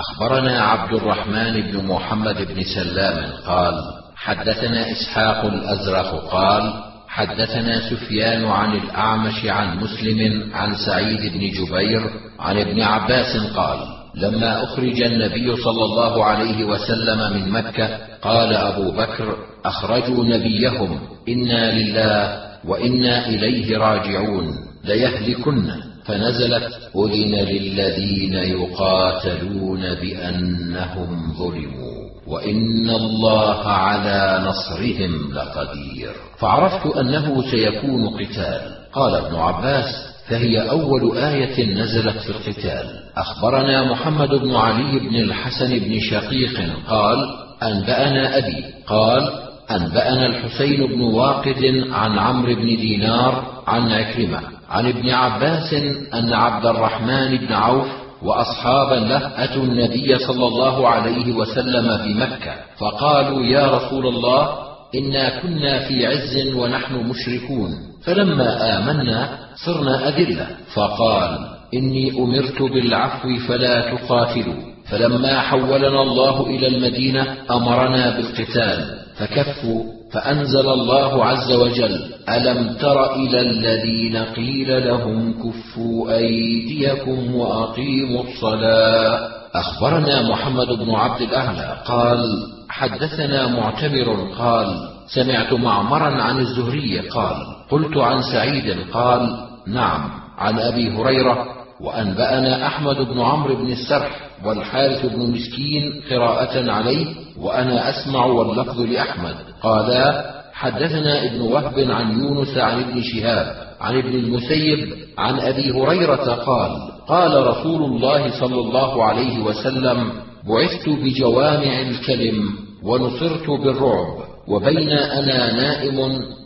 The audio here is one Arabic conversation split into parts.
أخبرنا عبد الرحمن بن محمد بن سلام قال حدثنا إسحاق الأزرق قال حدثنا سفيان عن الأعمش عن مسلم عن سعيد بن جبير عن ابن عباس قال لما أخرج النبي صلى الله عليه وسلم من مكة قال أبو بكر أخرجوا نبيهم إنا لله وإنا إليه راجعون ليهلكن. فنزلت اذن للذين يقاتلون بأنهم ظلموا وإن الله على نصرهم لقدير. فعرفت أنه سيكون قتال. قال ابن عباس فهي أول آية نزلت في القتال. أخبرنا محمد بن علي بن الحسن بن شقيق قال أنبأنا أبي. قال أنبأنا الحسين بن واقد عن عمرو بن دينار عن عكرمة عن ابن عباس أن عبد الرحمن بن عوف وأصحابا له أتوا النبي صلى الله عليه وسلم في مكة فقالوا يا رسول الله إنا كنا في عز ونحن مشركون فلما آمنا صرنا أذلة. فقال إني أمرت بالعفو فلا تقاتلوا. فلما حولنا الله إلى المدينة أمرنا بالقتال فكفوا فأنزل الله عز وجل ألم تر إلى الذين قيل لهم كفوا أيديكم وأقيموا الصلاة؟ أخبرنا محمد بن عبد الأعلى قال حدثنا معتمر قال سمعت معمرا عن الزهري قال قلت عن سعيد قال نعم عن أبي هريرة وأنبأنا أحمد بن عمرو بن السرح والحارث بن مسكين قراءة عليه وأنا أسمع واللفظ لأحمد. قالا حدثنا ابن وهب عن يونس عن ابن شهاب عن ابن المسيب عن أبي هريرة قال قال رسول الله صلى الله عليه وسلم بعثت بجوامع الكلم ونصرت بالرعب وبين أنا نائم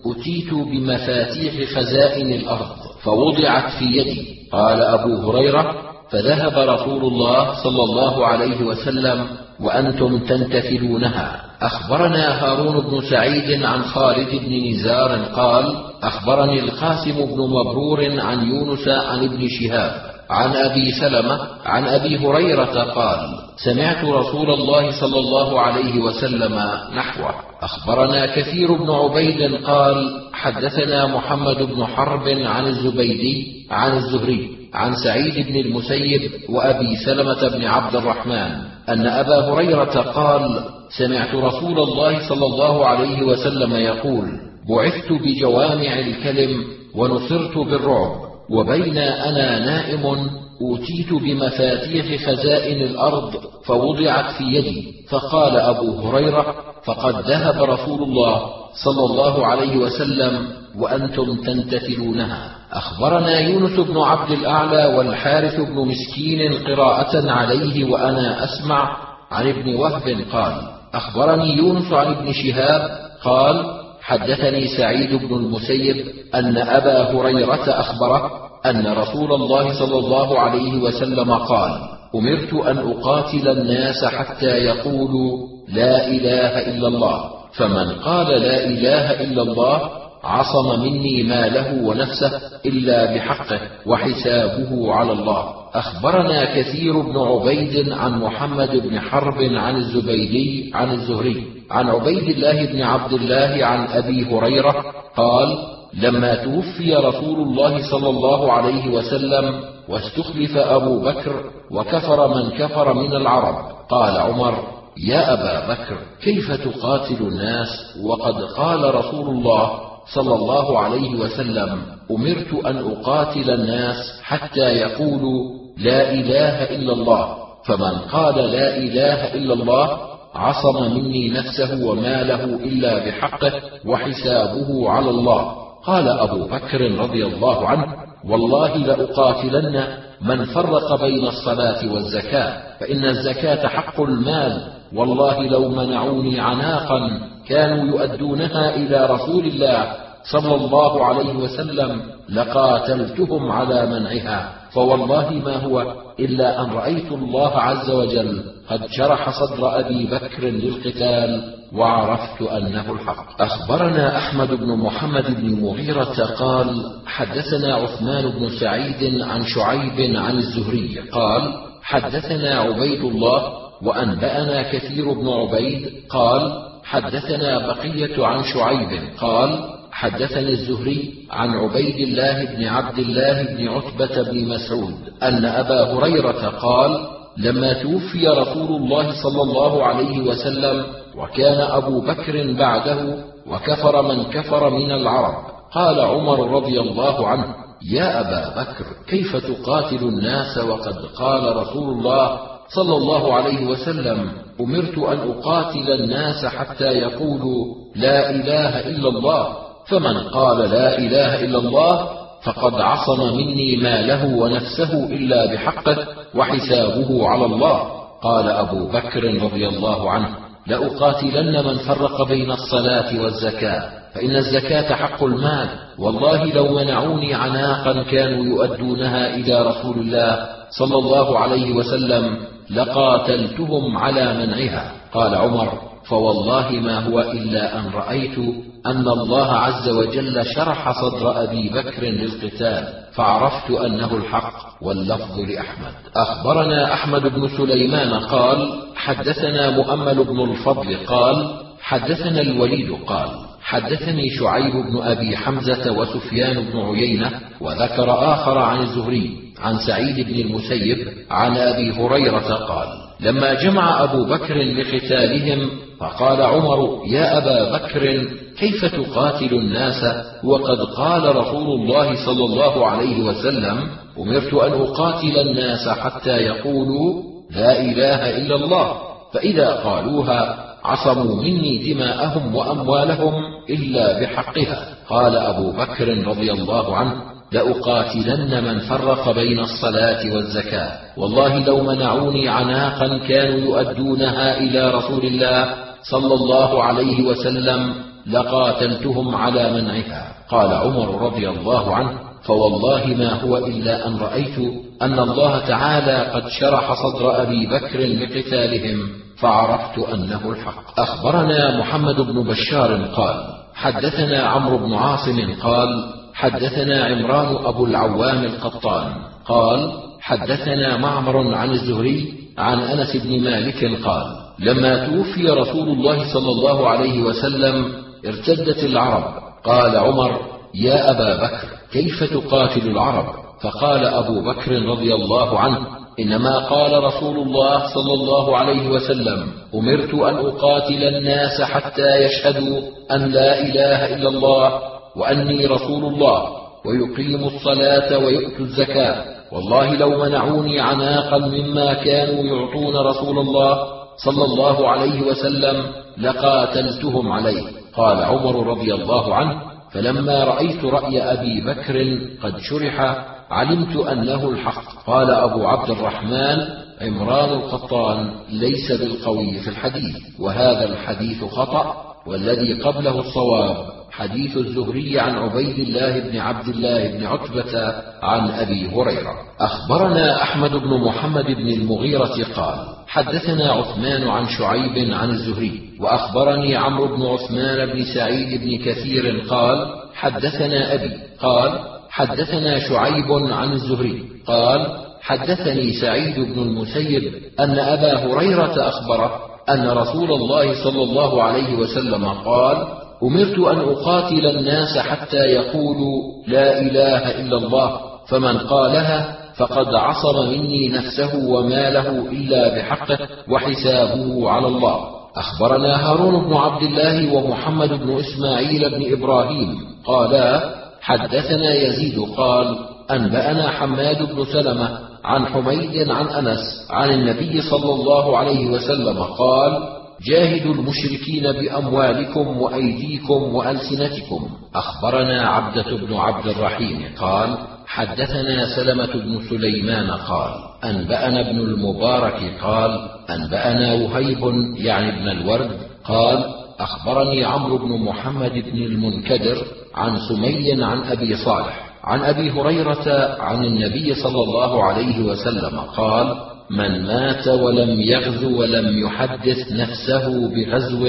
أتيت بمفاتيح خزائن الأرض فوضعت في يدي. قال أبو هريرة فذهب رسول الله صلى الله عليه وسلم وأنتم تنتثلونها أخبرنا هارون بن سعيد عن خالد بن نزار قال أخبرني القاسم بن مبرور عن يونس عن ابن شهاب عن أبي سلمة عن أبي هريرة قال سمعت رسول الله صلى الله عليه وسلم نحوه. أخبرنا كثير بن عبيد قال حدثنا محمد بن حرب عن الزبيدي عن الزهري عن سعيد بن المسيب وأبي سلمة بن عبد الرحمن. أن أبا هريرة قال سمعت رسول الله صلى الله عليه وسلم يقول بعثت بجوامع الكلم ونصرت بالرعب. وبين أنا نائم أوتيت بمفاتيح خزائن الأرض فوضعت في يدي فقال أبو هريرة فقد ذهب رسول الله صلى الله عليه وسلم وأنتم تنتثلونها. أخبرنا يونس بن عبد الأعلى والحارث بن مسكين قراءة عليه وأنا أسمع عن ابن وهب قال أخبرني يونس عن ابن شهاب قال حدثني سعيد بن المسيب أن أبا هريرة أخبره أن رسول الله صلى الله عليه وسلم قال أمرت أن أقاتل الناس حتى يقولوا لا إله إلا الله فمن قال لا إله إلا الله عصم مني ماله ونفسه إلا بحقه وحسابه على الله. أخبرنا كثير بن عبيد عن محمد بن حرب عن الزبيدي عن الزهري عن عبيد الله بن عبد الله عن أبي هريرة قال لما توفي رسول الله صلى الله عليه وسلم واستخلف أبو بكر وكفر من كفر من العرب قال عمر يا أبا بكر كيف تقاتل الناس وقد قال رسول الله صلى الله عليه وسلم أمرت أن أقاتل الناس حتى يقولوا لا إله إلا الله. فمن قال لا إله إلا الله عصم مني نفسه وماله إلا بحقه وحسابه على الله. قال أبو بكر رضي الله عنه والله لأقاتلن من فرق بين الصلاة والزكاة فإن الزكاة حق المال والله لو منعوني عناقا كانوا يؤدونها إلى رسول الله صلى الله عليه وسلم لقاتلتهم على منعها. فوالله ما هو إلا أن رأيت الله عز وجل قد شرح صدر أبي بكر للقتال وعرفت أنه الحق. أخبرنا أحمد بن محمد بن مغيرة قال حدثنا عثمان بن سعيد عن شعيب عن الزهري قال حدثنا عبيد الله وأنبأنا كثير بن عبيد قال حدثنا بقية عن شعيب قال حدثني الزهري عن عبيد الله بن عبد الله بن عتبة بن مسعود أن أبا هريرة قال لما توفي رسول الله صلى الله عليه وسلم وكان أبو بكر بعده وكفر من كفر من العرب قال عمر رضي الله عنه يا أبا بكر كيف تقاتل الناس وقد قال رسول الله صلى الله عليه وسلم أمرت أن أقاتل الناس حتى يقولوا لا إله إلا الله. فمن قال لا إله إلا الله فقد عصم مني ماله ونفسه إلا بحقه وحسابه على الله. قال أبو بكر رضي الله عنه لأقاتلن من فرق بين الصلاة والزكاة فإن الزكاة حق المال. والله لو منعوني عناقا كانوا يؤدونها إلى رسول الله صلى الله عليه وسلم لقاتلتهم على منعها. قال عمر فوالله ما هو إلا أن رأيت أن الله عز وجل شرح صدر أبي بكر للقتال فعرفت أنه الحق واللفظ لأحمد. أخبرنا أحمد بن سليمان قال حدثنا مؤمل بن الفضل قال حدثنا الوليد قال حدثني شعيب بن أبي حمزة وسفيان بن عيينة وذكر آخر عن الزهري عن سعيد بن المسيب عن أبي هريرة قال لما جمع أبو بكر لقتالهم فقال عمر يا أبا بكر كيف تقاتل الناس؟ وقد قال رسول الله صلى الله عليه وسلم أمرت أن أقاتل الناس حتى يقولوا لا إله إلا الله فإذا قالوها عصموا مني دماءهم وأموالهم إلا بحقها قال أبو بكر رضي الله عنه لأقاتلن من فرق بين الصلاة والزكاة. والله لو منعوني عناقا كانوا يؤدونها إلى رسول الله صلى الله عليه وسلم لقاتلتهم على منعها. قال عمر رضي الله عنه فوالله ما هو إلا أن رأيت أن الله تعالى قد شرح صدر أبي بكر لقتالهم فعرفت أنه الحق. أخبرنا محمد بن بشار قال حدثنا عمرو بن عاصم قال حدثنا عمران أبو العوام القطان. قال حدثنا معمر عن الزهري عن أنس بن مالك قال لما توفي رسول الله صلى الله عليه وسلم ارتدت العرب. قال عمر يا أبا بكر كيف تقاتل العرب؟ فقال أبو بكر رضي الله عنه إنما قال رسول الله صلى الله عليه وسلم أمرت أن أقاتل الناس حتى يشهدوا أن لا إله إلا الله وأني رسول الله ويقيموا الصلاة ويؤتوا الزكاة. والله لو منعوني عناقا مما كانوا يعطون رسول الله صلى الله عليه وسلم لقاتلتهم عليه. قال عمر رضي الله عنه فلما رأيت رأي أبي بكر قد شرح علمت أنه الحق. قال أبو عبد الرحمن عمران القطان ليس بالقوي في الحديث وهذا الحديث خطأ والذي قبله الصواب. حديث الزهري عن عبيد الله بن عبد الله بن عتبة عن أبي هريرة. أخبرنا أحمد بن محمد بن المغيرة قال حدثنا عثمان عن شعيب عن الزهري وأخبرني عمرو بن عثمان بن سعيد بن كثير قال حدثنا أبي قال حدثنا شعيب عن الزهري قال حدثني سعيد بن المسيب أن أبا هريرة أخبره أن رسول الله صلى الله عليه وسلم قال أمرت أن أقاتل الناس حتى يقولوا لا إله إلا الله فمن قالها فقد عصم مني نفسه وماله إلا بحقه وحسابه على الله. أخبرنا هارون بن عبد الله ومحمد بن إسماعيل بن إبراهيم قالا حدثنا يزيد قال أنبأنا حماد بن سلمة عن حميد عن أنس عن النبي صلى الله عليه وسلم قال جاهدوا المشركين بأموالكم وأيديكم وألسنتكم. أخبرنا عبدة بن عبد الرحيم قال حدثنا سلمة بن سليمان قال أنبأنا ابن المبارك قال أنبأنا وهيب يعني ابن الورد قال أخبرني عمرو بن محمد بن المنكدر عن سمي عن أبي صالح عن أبي هريرة عن النبي صلى الله عليه وسلم قال من مات ولم يغزو ولم يحدث نفسه بغزو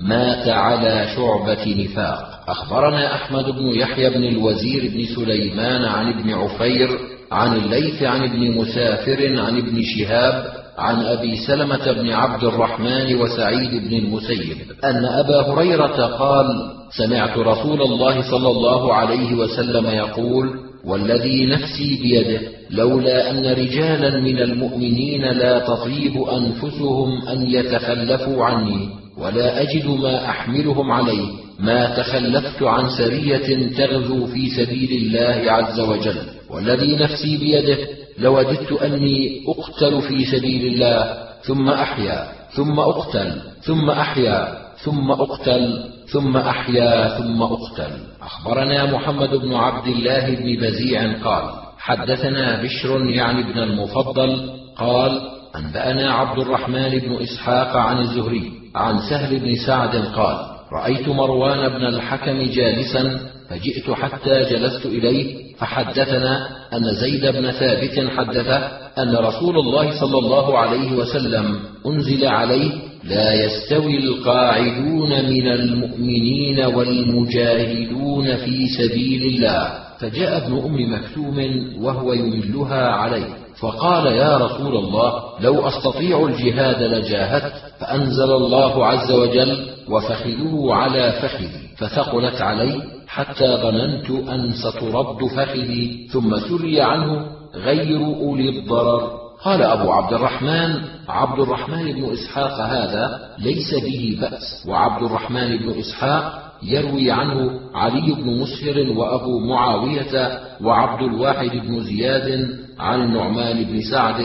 مات على شعبة نفاق. أخبرنا أحمد بن يحيى بن الوزير بن سليمان عن ابن عفير عن الليث عن ابن مسافر عن ابن شهاب عن أبي سلمة بن عبد الرحمن وسعيد بن المسيب أن أبا هريرة قال سمعت رسول الله صلى الله عليه وسلم يقول والذي نفسي بيده لولا أن رجالا من المؤمنين لا تطيب أنفسهم أن يتخلفوا عني ولا أجد ما أحملهم عليه ما تخلفت عن سرية تغزو في سبيل الله عز وجل. والذي نفسي بيده لوددت أني أقتل في سبيل الله ثم أحيا ثم أقتل ثم أحيا ثم أقتل. ثم أحيا ثم أقتل. أخبرنا محمد بن عبد الله بن بزيع قال حدثنا بشر يعني ابن المفضل قال أنبأنا عبد الرحمن بن إسحاق عن الزهري عن سهل بن سعد قال رأيت مروان بن الحكم جالسا فجئت حتى جلست إليه فحدثنا أن زيد بن ثابت حدثه أن رسول الله صلى الله عليه وسلم أنزل عليه لا يستوي القاعدون من المؤمنين والمجاهدون في سبيل الله. فجاء ابن أم مكتوم وهو يملها عليه فقال يا رسول الله لو أستطيع الجهاد لجاهدت فأنزل الله عز وجل وفخذوه على فخذي فثقلت علي حتى ظننت أن سترد فخذي ثم سري عنه غير أولي الضرر. قال أبو عبد الرحمن عبد الرحمن بن إسحاق هذا ليس به بأس وعبد الرحمن بن إسحاق يروي عنه علي بن مسهر وأبو معاوية وعبد الواحد بن زياد عن النعمان بن سعد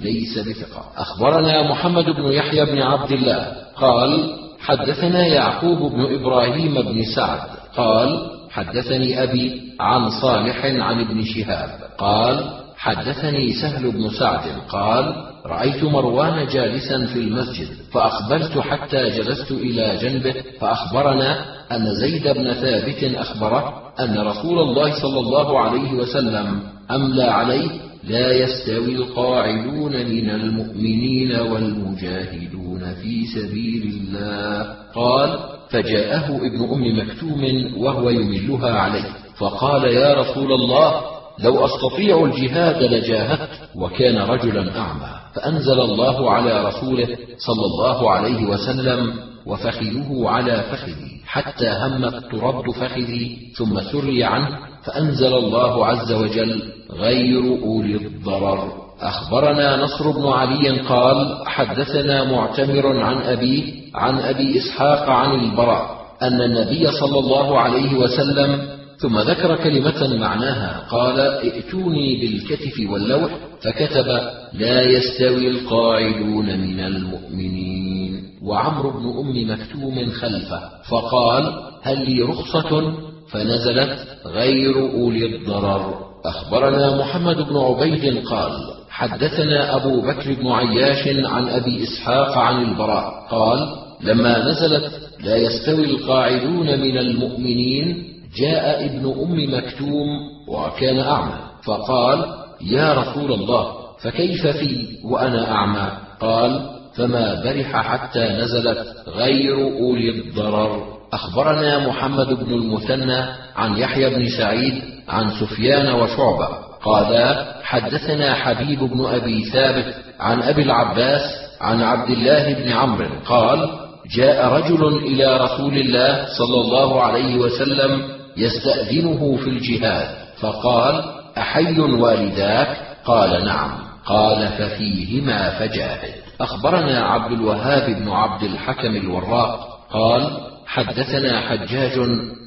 ليس بثقة. أخبرنا محمد بن يحيى بن عبد الله قال حدثنا يعقوب بن إبراهيم بن سعد قال حدثني أبي عن صالح عن ابن شهاب قال حدثني سهل بن سعد قال رأيت مروان جالسا في المسجد فاقبلت حتى جلست إلى جنبه فأخبرنا أن زيد بن ثابت أخبره أن رسول الله صلى الله عليه وسلم أملى عليه لا يستوي القاعدون من المؤمنين والمجاهدون في سبيل الله. قال فجاءه ابن أم مكتوم وهو يملها عليه فقال يا رسول الله لو أستطيع الجهاد لجاهدت وكان رجلا أعمى فأنزل الله على رسوله صلى الله عليه وسلم وفخذه على فخذي حتى همت ترد فخذي ثم سري عنه فأنزل الله عز وجل غير أولي الضرر. أخبرنا نصر بن علي قال حدثنا معتمر عن أبيه عن أبي إسحاق عن البراء أن النبي صلى الله عليه وسلم ثم ذكر كلمة معناها قال ائتوني بالكتف واللوح فكتب لا يستوي القاعدون من المؤمنين وعمرو بن أم مكتوم خلفه فقال هل لي رخصة؟ فنزلت غير أولي الضرر أخبرنا محمد بن عبيد قال حدثنا أبو بكر بن عياش عن أبي إسحاق عن البراء قال لما نزلت لا يستوي القاعدون من المؤمنين جاء ابن أم مكتوم وكان أعمى فقال يا رسول الله فكيف في وأنا أعمى؟ قال فما برح حتى نزلت غير أولي الضرر. أخبرنا محمد بن المثنى عن يحيى بن سعيد عن سفيان وشعبة قال حدثنا حبيب بن أبي ثابت عن أبي العباس عن عبد الله بن عمرو قال جاء رجل إلى رسول الله صلى الله عليه وسلم يستأذنه في الجهاد فقال أحي والداك؟ قال نعم. قال ففيهما فجاهد. أخبرنا عبد الوهاب بن عبد الحكم الوراق قال حدثنا حجاج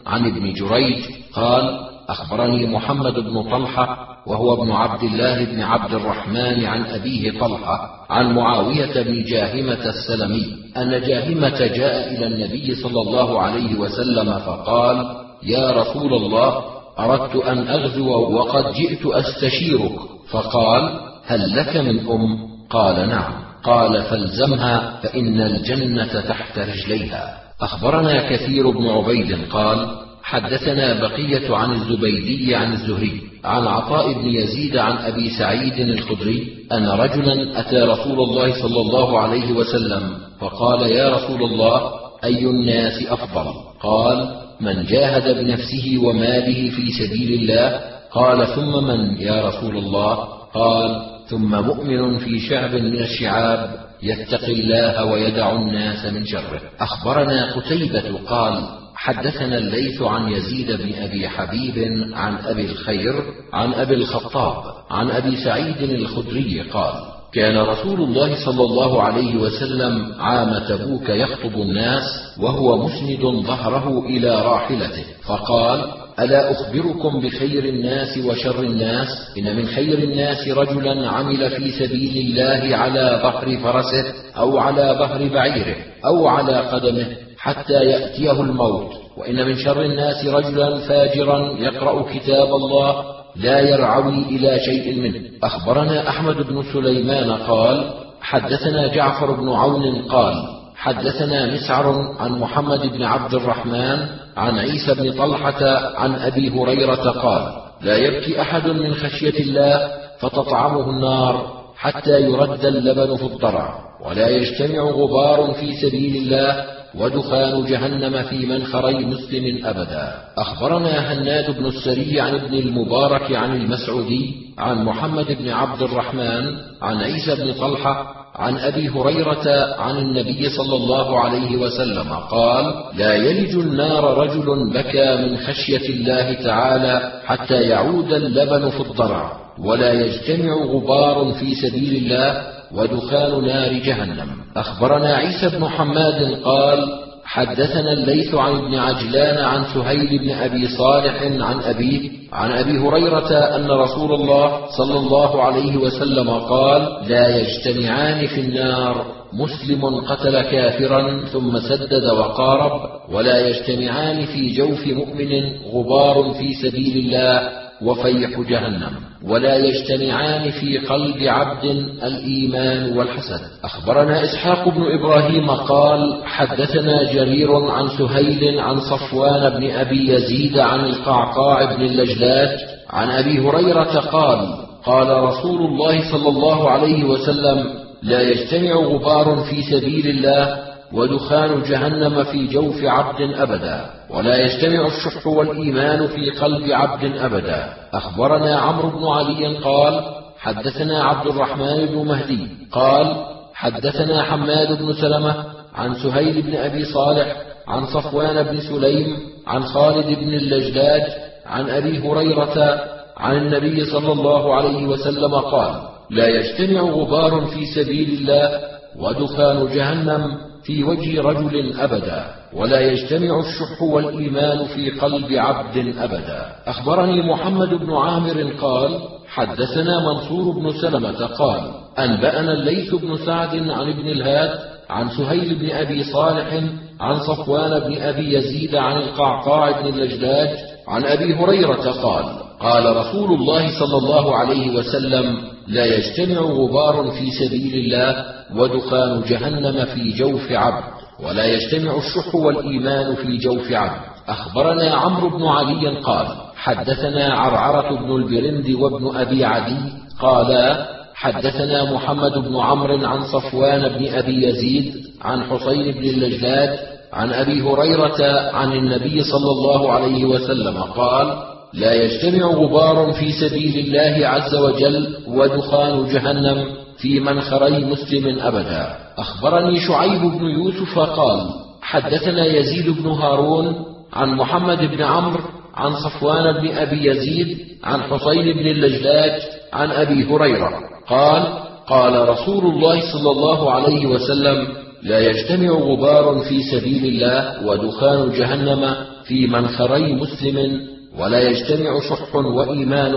عن ابن جريج قال أخبرني محمد بن طلحة وهو ابن عبد الله بن عبد الرحمن عن أبيه طلحة عن معاوية بن جاهمة السلمي أن جاهمة جاء إلى النبي صلى الله عليه وسلم فقال يا رسول الله أردت أن أغزو وقد جئت أستشيرك. فقال هل لك من أم؟ قال نعم. قال فالزمها فإن الجنة تحت رجليها. أخبرنا كثير بن عبيد قال حدثنا بقية عن الزبيدي عن الزهري عن عطاء بن يزيد عن أبي سعيد الخدري أن رجلا أتى رسول الله صلى الله عليه وسلم فقال يا رسول الله أي الناس أفضل؟ قال من جاهد بنفسه وماله في سبيل الله قال ثم من يا رسول الله؟ قال ثم مؤمن في شعب من الشعاب يتقي الله ويدع الناس من شره. أخبرنا قتيبة قال حدثنا الليث عن يزيد بن أبي حبيب عن أبي الخير عن أبي الخطاب عن أبي سعيد الخدري قال كان رسول الله صلى الله عليه وسلم عام تبوك يخطب الناس وهو مسند ظهره إلى راحلته. فقال ألا أخبركم بخير الناس وشر الناس؟ إن من خير الناس رجلا عمل في سبيل الله على ظهر فرسه أو على ظهر بعيره أو على قدمه حتى يأتيه الموت. وإن من شر الناس رجلا فاجرا يقرأ كتاب الله لا يرعوي إلى شيء منه. أخبرنا أحمد بن سليمان قال حدثنا جعفر بن عون قال حدثنا مسعر عن محمد بن عبد الرحمن عن عيسى بن طلحة عن أبي هريرة قال لا يبكي أحد من خشية الله فتطعمه النار حتى يرد اللبن في الضرع ولا يجتمع غبار في سبيل الله ودخان جهنم في منخري مسلم أبدا. أخبرنا هناد بن السري عن ابن المبارك عن المسعودي عن محمد بن عبد الرحمن عن عيسى بن طلحة عن أبي هريرة عن النبي صلى الله عليه وسلم قال لا يلج النار رجل بكى من خشية الله تعالى حتى يعود اللبن في الضرع ولا يجتمع غبار في سبيل الله ودخان نار جهنم. أخبرنا عيسى بن حماد قال حدثنا الليث عن ابن عجلان عن سهيل بن أبي صالح عن أبيه عن أبي هريرة أن رسول الله صلى الله عليه وسلم قال لا يجتمعان في النار مسلم قتل كافرا ثم سدد وقارب ولا يجتمعان في جوف مؤمن غبار في سبيل الله. وفيح جهنم. ولا يجتمعان في قلب عبد الإيمان والحسد. أخبرنا إسحاق بن إبراهيم قال حدثنا جرير عن سهيل عن صفوان بن أبي يزيد عن القعقاع بن اللجلاج عن أبي هريرة قال قال رسول الله صلى الله عليه وسلم لا يجتمع غبار في سبيل الله ودخان جهنم في جوف عبد أبدا ولا يجتمع الشح والإيمان في قلب عبد أبدا. أخبرنا عمرو بن علي قال حدثنا عبد الرحمن بن مهدي قال حدثنا حماد بن سلمة عن سهيل بن أبي صالح عن صفوان بن سليم عن خالد بن اللجلاج عن أبي هريرة عن النبي صلى الله عليه وسلم قال لا يجتمع غبار في سبيل الله ودخان جهنم في وجه رجل أبدا ولا يجتمع الشح والإيمان في قلب عبد أبدا. أخبرني محمد بن عامر قال حدثنا منصور بن سلمة قال أنبأنا الليث بن سعد عن ابن الهاد عن سهيل بن أبي صالح عن صفوان بن أبي يزيد عن القعقاع بن اللجلاج عن أبي هريرة قال قال رسول الله صلى الله عليه وسلم لا يجتمع غبار في سبيل الله ودخان جهنم في جوف عبد ولا يجتمع الشح والإيمان في جوف عبد. أخبرنا عمرو بن علي قال حدثنا عرعرة بن البرند وابن أبي عدي قالا حدثنا محمد بن عمرو عن صفوان بن أبي يزيد عن حسين بن اللجلاد عن أبي هريرة عن النبي صلى الله عليه وسلم قال لا يجتمع غبار في سبيل الله عز وجل ودخان جهنم في منخري مسلم أبدا. أخبرني شعيب بن يوسف قال حدثنا يزيد بن هارون عن محمد بن عمرو عن صفوان بن أبي يزيد عن حسين بن اللجلاج عن أبي هريرة. قال قال رسول الله صلى الله عليه وسلم لا يجتمع غبار في سبيل الله ودخان جهنم في منخري مسلم ولا يجتمع شح وإيمان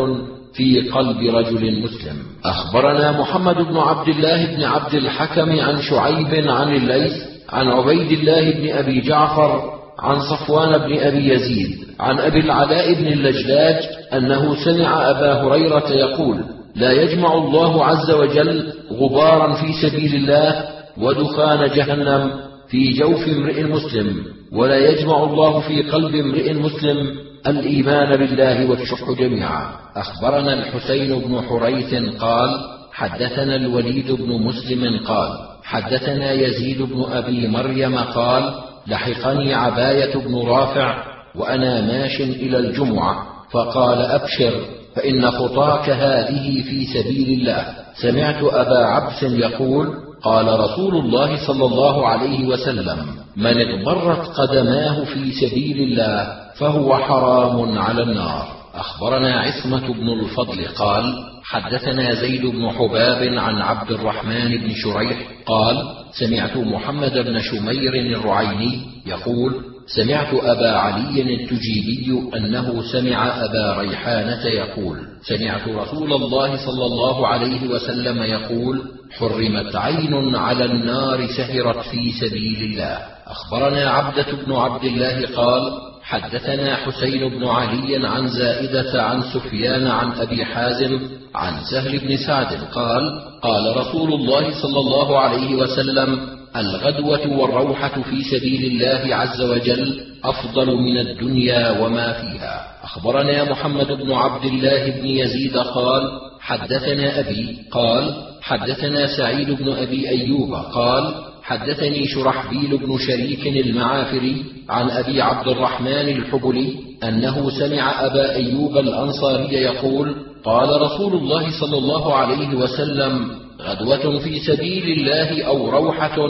في قلب رجل مسلم. أخبرنا محمد بن عبد الله بن عبد الحكم عن شعيب عن الليث عن عبيد الله بن أبي جعفر عن صفوان بن أبي يزيد عن أبي العلاء بن اللجلاج أنه سمع أبا هريرة يقول لا يجمع الله عز وجل غبارا في سبيل الله ودخان جهنم في جوف امرئ مسلم ولا يجمع الله في قلب امرئ مسلم الإيمان بالله والشح جميعا. أخبرنا الحسين بن حريث قال حدثنا الوليد بن مسلم قال حدثنا يزيد بن أبي مريم قال لحقني عباية بن رافع وأنا ماش إلى الجمعة فقال أبشر فإن خطاك هذه في سبيل الله. سمعت أبا عبس يقول قال رسول الله صلى الله عليه وسلم من اضطرت قدماه في سبيل الله فهو حرام على النار. أخبرنا عصمة بن الفضل قال حدثنا زيد بن حباب عن عبد الرحمن بن شريح قال سمعت محمد بن شمير الرعيني يقول سمعت أبا علي التجيبي أنه سمع أبا ريحانة يقول سمعت رسول الله صلى الله عليه وسلم يقول حرمت عين على النار سهرت في سبيل الله. أخبرنا عبدة بن عبد الله قال حدثنا حسين بن علي عن زائدة عن سفيان عن أبي حازم عن سهل بن سعد قال قال رسول الله صلى الله عليه وسلم الغدوة والروحة في سبيل الله عز وجل أفضل من الدنيا وما فيها. أخبرنا محمد بن عبد الله بن يزيد قال: حدثنا أبي قال: حدثنا سعيد بن أبي أيوب قال: حدثني شرحبيل بن شريك المعافري عن أبي عبد الرحمن الحبلي أنه سمع أبا أيوب الأنصاري يقول: قال رسول الله صلى الله عليه وسلم: غدوة في سبيل الله أو روحة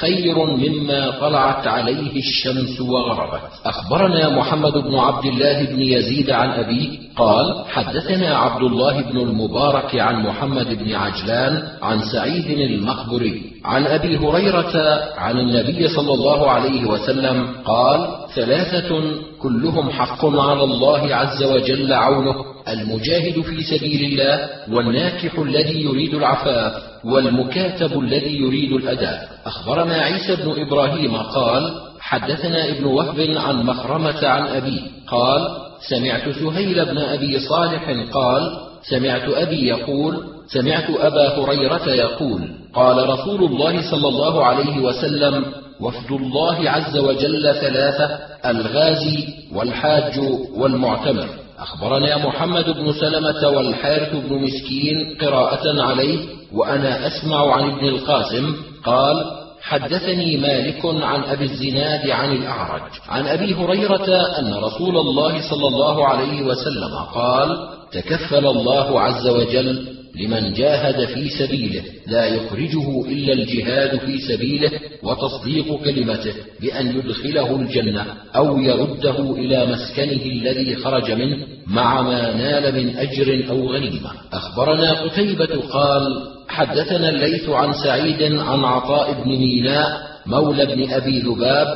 خير مما طلعت عليه الشمس وغربت. أخبرنا محمد بن عبد الله بن يزيد عن أبيه قال: حدثنا عبد الله بن المبارك عن محمد بن عجلان عن سعيد المخبري عن أبي هريرة عن النبي صلى الله عليه وسلم قال: ثلاثة كلهم حق على الله عز وجل عونه المجاهد في سبيل الله والناكح الذي يريد العفاف والمكاتب الذي يريد الأداء. أخبرنا عيسى بن إبراهيم قال حدثنا ابن وهب عن مخرمة عن أبيه قال سمعت سهيل بن أبي صالح قال سمعت أبي يقول سمعت أبا هريرة يقول قال رسول الله صلى الله عليه وسلم وفد الله عز وجل ثلاثة الغازي والحاج والمعتمر. أخبرنا محمد بن سلمة والحارث بن مسكين قراءة عليه وأنا أسمع عن ابن القاسم قال حدثني مالك عن أبي الزناد عن الأعرج عن أبي هريرة أن رسول الله صلى الله عليه وسلم قال تكفل الله عز وجل لمن جاهد في سبيله لا يخرجه إلا الجهاد في سبيله وتصديق كلمته بأن يدخله الجنة أو يرده إلى مسكنه الذي خرج منه مع ما نال من أجر أو غنيمة. أخبرنا قتيبة قال حدثنا الليث عن سعيد عن عطاء بن ميناء مولى بن أبي ذباب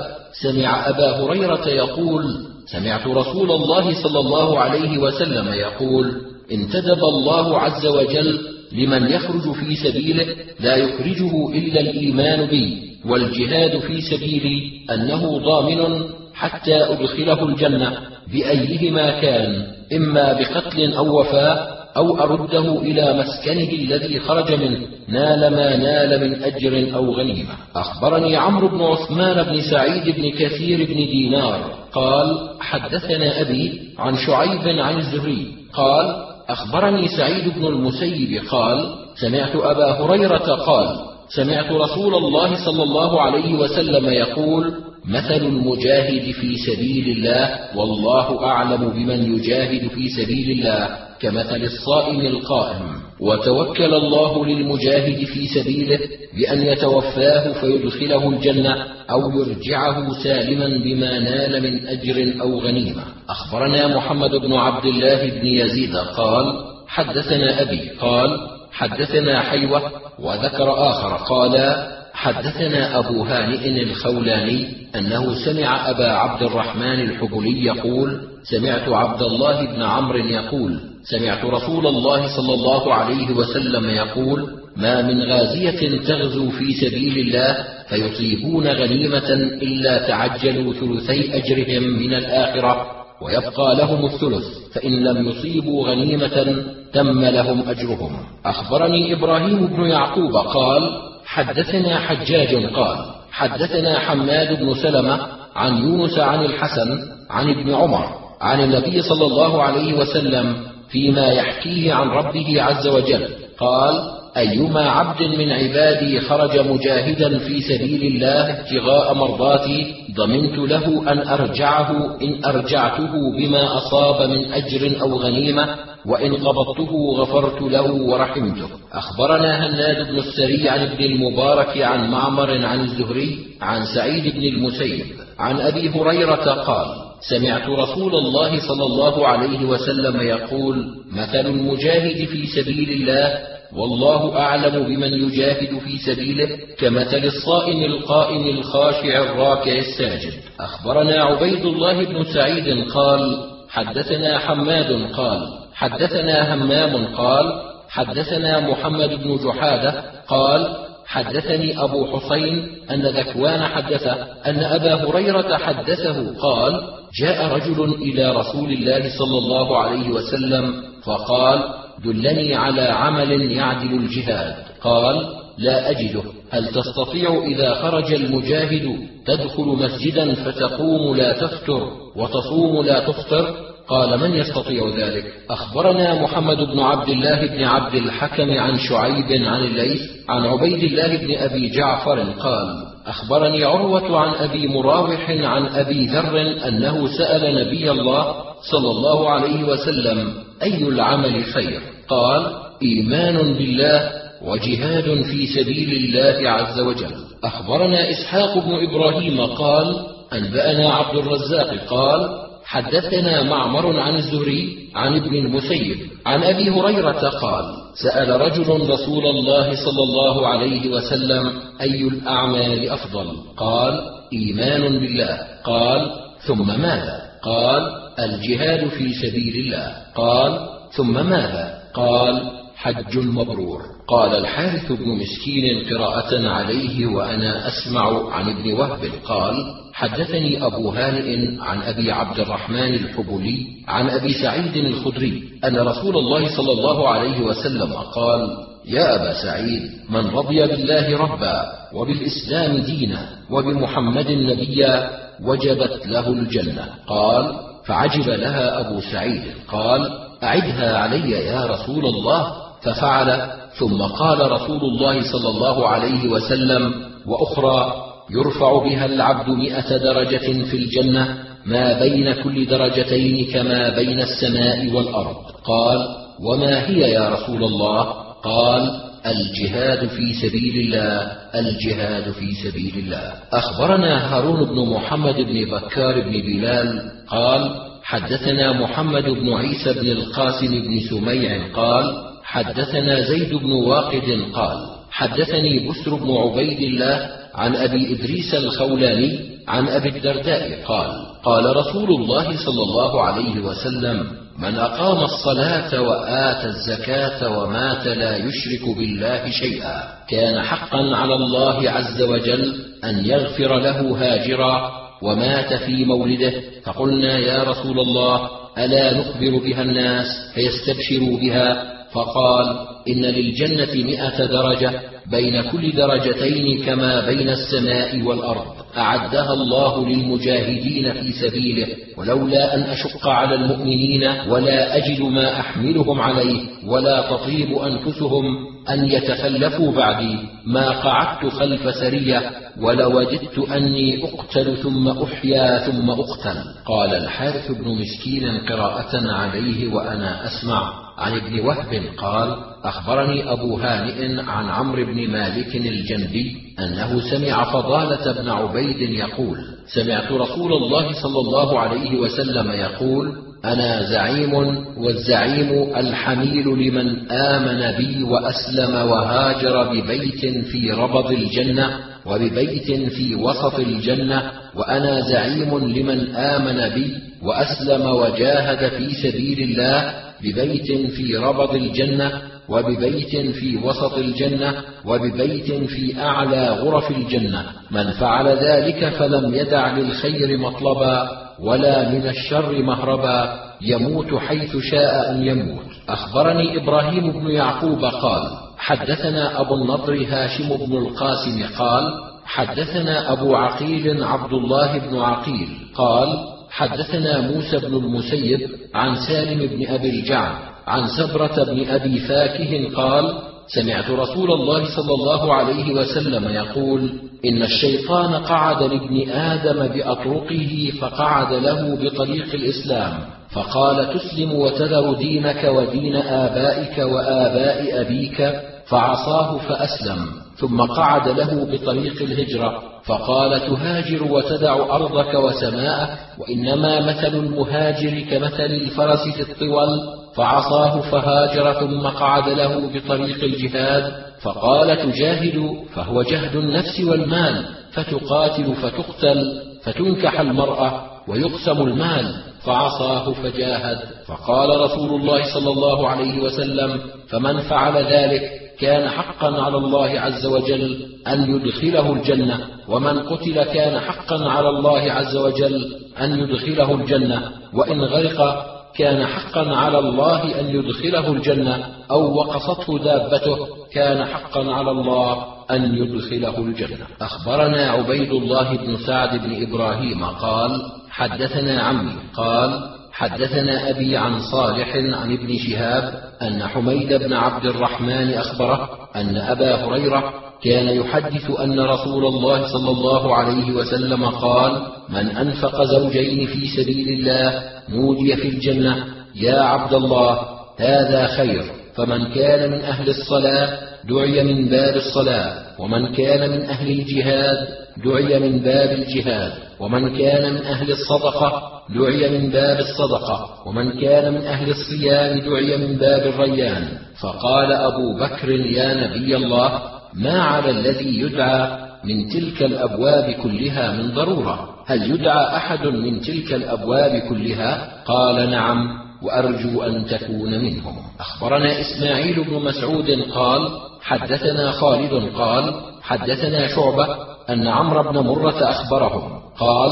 سمع أبا هريرة يقول سمعت رسول الله صلى الله عليه وسلم يقول انتدب الله عز وجل لمن يخرج في سبيله لا يخرجه إلا الإيمان بي والجهاد في سبيلي أنه ضامن حتى أدخله الجنة بأيهما كان إما بقتل أو وفاة أو أرده إلى مسكنه الذي خرج منه نال ما نال من أجر أو غنيمة. أخبرني عمرو بن عثمان بن سعيد بن كثير بن دينار قال حدثنا أبي عن شعيب عن الزهري قال أخبرني سعيد بن المسيب قال سمعت أبا هريرة قال سمعت رسول الله صلى الله عليه وسلم يقول مثل المجاهد في سبيل الله والله أعلم بمن يجاهد في سبيل الله. كمثل الصائم القائم وتوكل الله للمجاهد في سبيله بأن يتوفاه فيدخله الجنة أو يرجعه سالما بما نال من أجر أو غنيمة. أخبرنا محمد بن عبد الله بن يزيد قال حدثنا أبي قال حدثنا حيوة وذكر آخر قال حدثنا أبو هانئ الخولاني أنه سمع أبا عبد الرحمن الحبلي يقول سمعت عبد الله بن عمرو يقول سمعت رسول الله صلى الله عليه وسلم يقول ما من غازية تغزو في سبيل الله فيصيبون غنيمة إلا تعجلوا ثلثي أجرهم من الآخرة ويبقى لهم الثلث فإن لم يصيبوا غنيمة تم لهم أجرهم. أخبرني إبراهيم بن يعقوب قال حدثنا حجاج قال حدثنا حماد بن سلمة عن يونس عن الحسن عن ابن عمر عن النبي صلى الله عليه وسلم فيما يحكيه عن ربه عز وجل. قال أيما عبد من عبادي خرج مجاهدا في سبيل الله ابتغاء مرضاتي ضمنت له أن أرجعه إن أرجعته بما أصاب من أجر أو غنيمة وإن قبضته غفرت له ورحمته. أخبرنا هناد بن السري عن ابن المبارك عن معمر عن الزهري عن سعيد بن المسيب عن أبي هريرة قال سمعت رسول الله صلى الله عليه وسلم يقول مثل المجاهد في سبيل الله والله أعلم بمن يجاهد في سبيله كمثل الصائم القائم الخاشع الراكع الساجد. أخبرنا عبيد الله بن سعيد قال حدثنا حماد قال حدثنا همام قال حدثنا محمد بن جحادة قال حدثني أبو حسين أن ذكوان حدثه أن أبا هريرة حدثه قال جاء رجل إلى رسول الله صلى الله عليه وسلم فقال دلني على عمل يعدل الجهاد. قال لا أجده. هل تستطيع إذا خرج المجاهد تدخل مسجدا فتقوم لا تفتر وتصوم لا تفطر؟ قال من يستطيع ذلك؟ أخبرنا محمد بن عبد الله بن عبد الحكم عن شعيب عن الليث عن عبيد الله بن أبي جعفر قال أخبرني عروة عن أبي مراوح عن أبي ذر أنه سأل نبي الله صلى الله عليه وسلم أي العمل خير؟ قال إيمان بالله وجهاد في سبيل الله عز وجل. أخبرنا إسحاق بن إبراهيم قال أنبأنا عبد الرزاق قال حدثنا معمر عن الزهري عن ابن المسيب عن أبي هريرة قال سأل رجل رسول الله صلى الله عليه وسلم أي الأعمال أفضل؟ قال إيمان بالله. قال ثم ماذا؟ قال الجهاد في سبيل الله. قال ثم ماذا؟ قال حج مبرور. قال الحارث بن مسكين قراءة عليه وأنا أسمع عن ابن وهب. قال حدثني أبو هانئ عن أبي عبد الرحمن الحبلي عن أبي سعيد الخدري أن رسول الله صلى الله عليه وسلم قال يا أبا سعيد من رضي بالله ربا وبالإسلام دينا وبمحمد نبيا وجبت له الجنة. قال فعجب لها أبو سعيد. قال أعدها علي يا رسول الله. ففعل ثم قال رسول الله صلى الله عليه وسلم وأخرى يرفع بها العبد مئة درجة في الجنة ما بين كل درجتين كما بين السماء والأرض. قال وما هي يا رسول الله؟ قال الجهاد في سبيل الله الجهاد في سبيل الله. أخبرنا هارون بن محمد بن بكار بن بلال قال حدثنا محمد بن عيسى بن القاسم بن سميع قال حدثنا زيد بن واقد قال حدثني بسر بن عبيد الله عن أبي إدريس الخولاني عن أبي الدرداء قال قال رسول الله صلى الله عليه وسلم من أقام الصلاة واتى الزكاة ومات لا يشرك بالله شيئا كان حقا على الله عز وجل أن يغفر له هاجرا ومات في مولده فقلنا يا رسول الله ألا نخبر بها الناس فيستبشروا بها فقال إن للجنة مئة درجة بين كل درجتين كما بين السماء والأرض أعدها الله للمجاهدين في سبيله ولولا أن أشق على المؤمنين ولا أجد ما أحملهم عليه ولا تطيب أنفسهم أن يتخلفوا بعدي. ما قعدت خلف سرية ولوددت أني أقتل ثم أحيا ثم أقتل. قال الحارث بن مسكين قراءة عليه وأنا أسمع. عن ابن وهب قال أخبرني أبو هانئ عن عمرو بن مالك الجندي أنه سمع فضالة بن عبيد يقول سمعت رسول الله صلى الله عليه وسلم يقول أنا زعيم والزعيم الحميل لمن آمن بي وأسلم وهاجر ببيت في ربض الجنة وببيت في وسط الجنة وأنا زعيم لمن آمن بي وأسلم وجاهد في سبيل الله ببيت في ربض الجنة وببيت في وسط الجنة وببيت في أعلى غرف الجنة. من فعل ذلك فلم يدع للخير مطلبا ولا من الشر مهربا. يموت حيث شاء أن يموت. أخبرني إبراهيم بن يعقوب قال حدثنا أبو النضر هاشم بن القاسم قال حدثنا أبو عقيل عبد الله بن عقيل قال حدثنا موسى بن المسيب عن سالم بن أبي الجعد عن سبرة بن أبي فاكه قال سمعت رسول الله صلى الله عليه وسلم يقول إن الشيطان قعد لابن آدم بأطرقه فقعد له بطريق الإسلام فقال تسلم وتذر دينك ودين آبائك وآباء أبيك فعصاه فأسلم. ثم قعد له بطريق الهجرة فقال تهاجر وتدع أرضك وسماءك وإنما مثل المهاجر كمثل الفرس في الطول. فعصاه فهاجر ثم قعد له بطريق الجهاد. فقال تجاهد فهو جهد النفس والمال فتقاتل فتقتل فتنكح المرأة ويقسم المال. فعصاه فجاهد فقال رسول الله صلى الله عليه وسلم فمن فعل ذلك كان حقا على الله عز وجل أن يدخله الجنة ومن قتل كان حقا على الله عز وجل أن يدخله الجنة وإن غرق كان حقا على الله أن يدخله الجنة أو وقصته دابته كان حقا على الله أن يدخله الجنة. أخبرنا عبيد الله بن سعد بن إبراهيم قال حدثنا عمي قال حدثنا أبي عن صالح عن ابن شهاب أن حميد بن عبد الرحمن أخبره أن أبا هريرة كان يحدث أن رسول الله صلى الله عليه وسلم قال من أنفق زوجين في سبيل الله نودي في الجنة يا عبد الله هذا خير فمن كان من أهل الصلاة دعي من باب الصلاة ومن كان من أهل الجهاد دعي من باب الجهاد ومن كان من أهل الصدقة دعي من باب الصدقة ومن كان من أهل الصيام دعي من باب الريان. فقال أبو بكر يا نبي الله ما على الذي يدعى من تلك الأبواب كلها من ضرورة؟ هل يدعى أحد من تلك الأبواب كلها؟ قال نعم وأرجو أن تكون منهم. أخبرنا إسماعيل بن مسعود قال حدثنا خالد قال حدثنا شعبة أن عمرو بن مرة أخبرهم. قال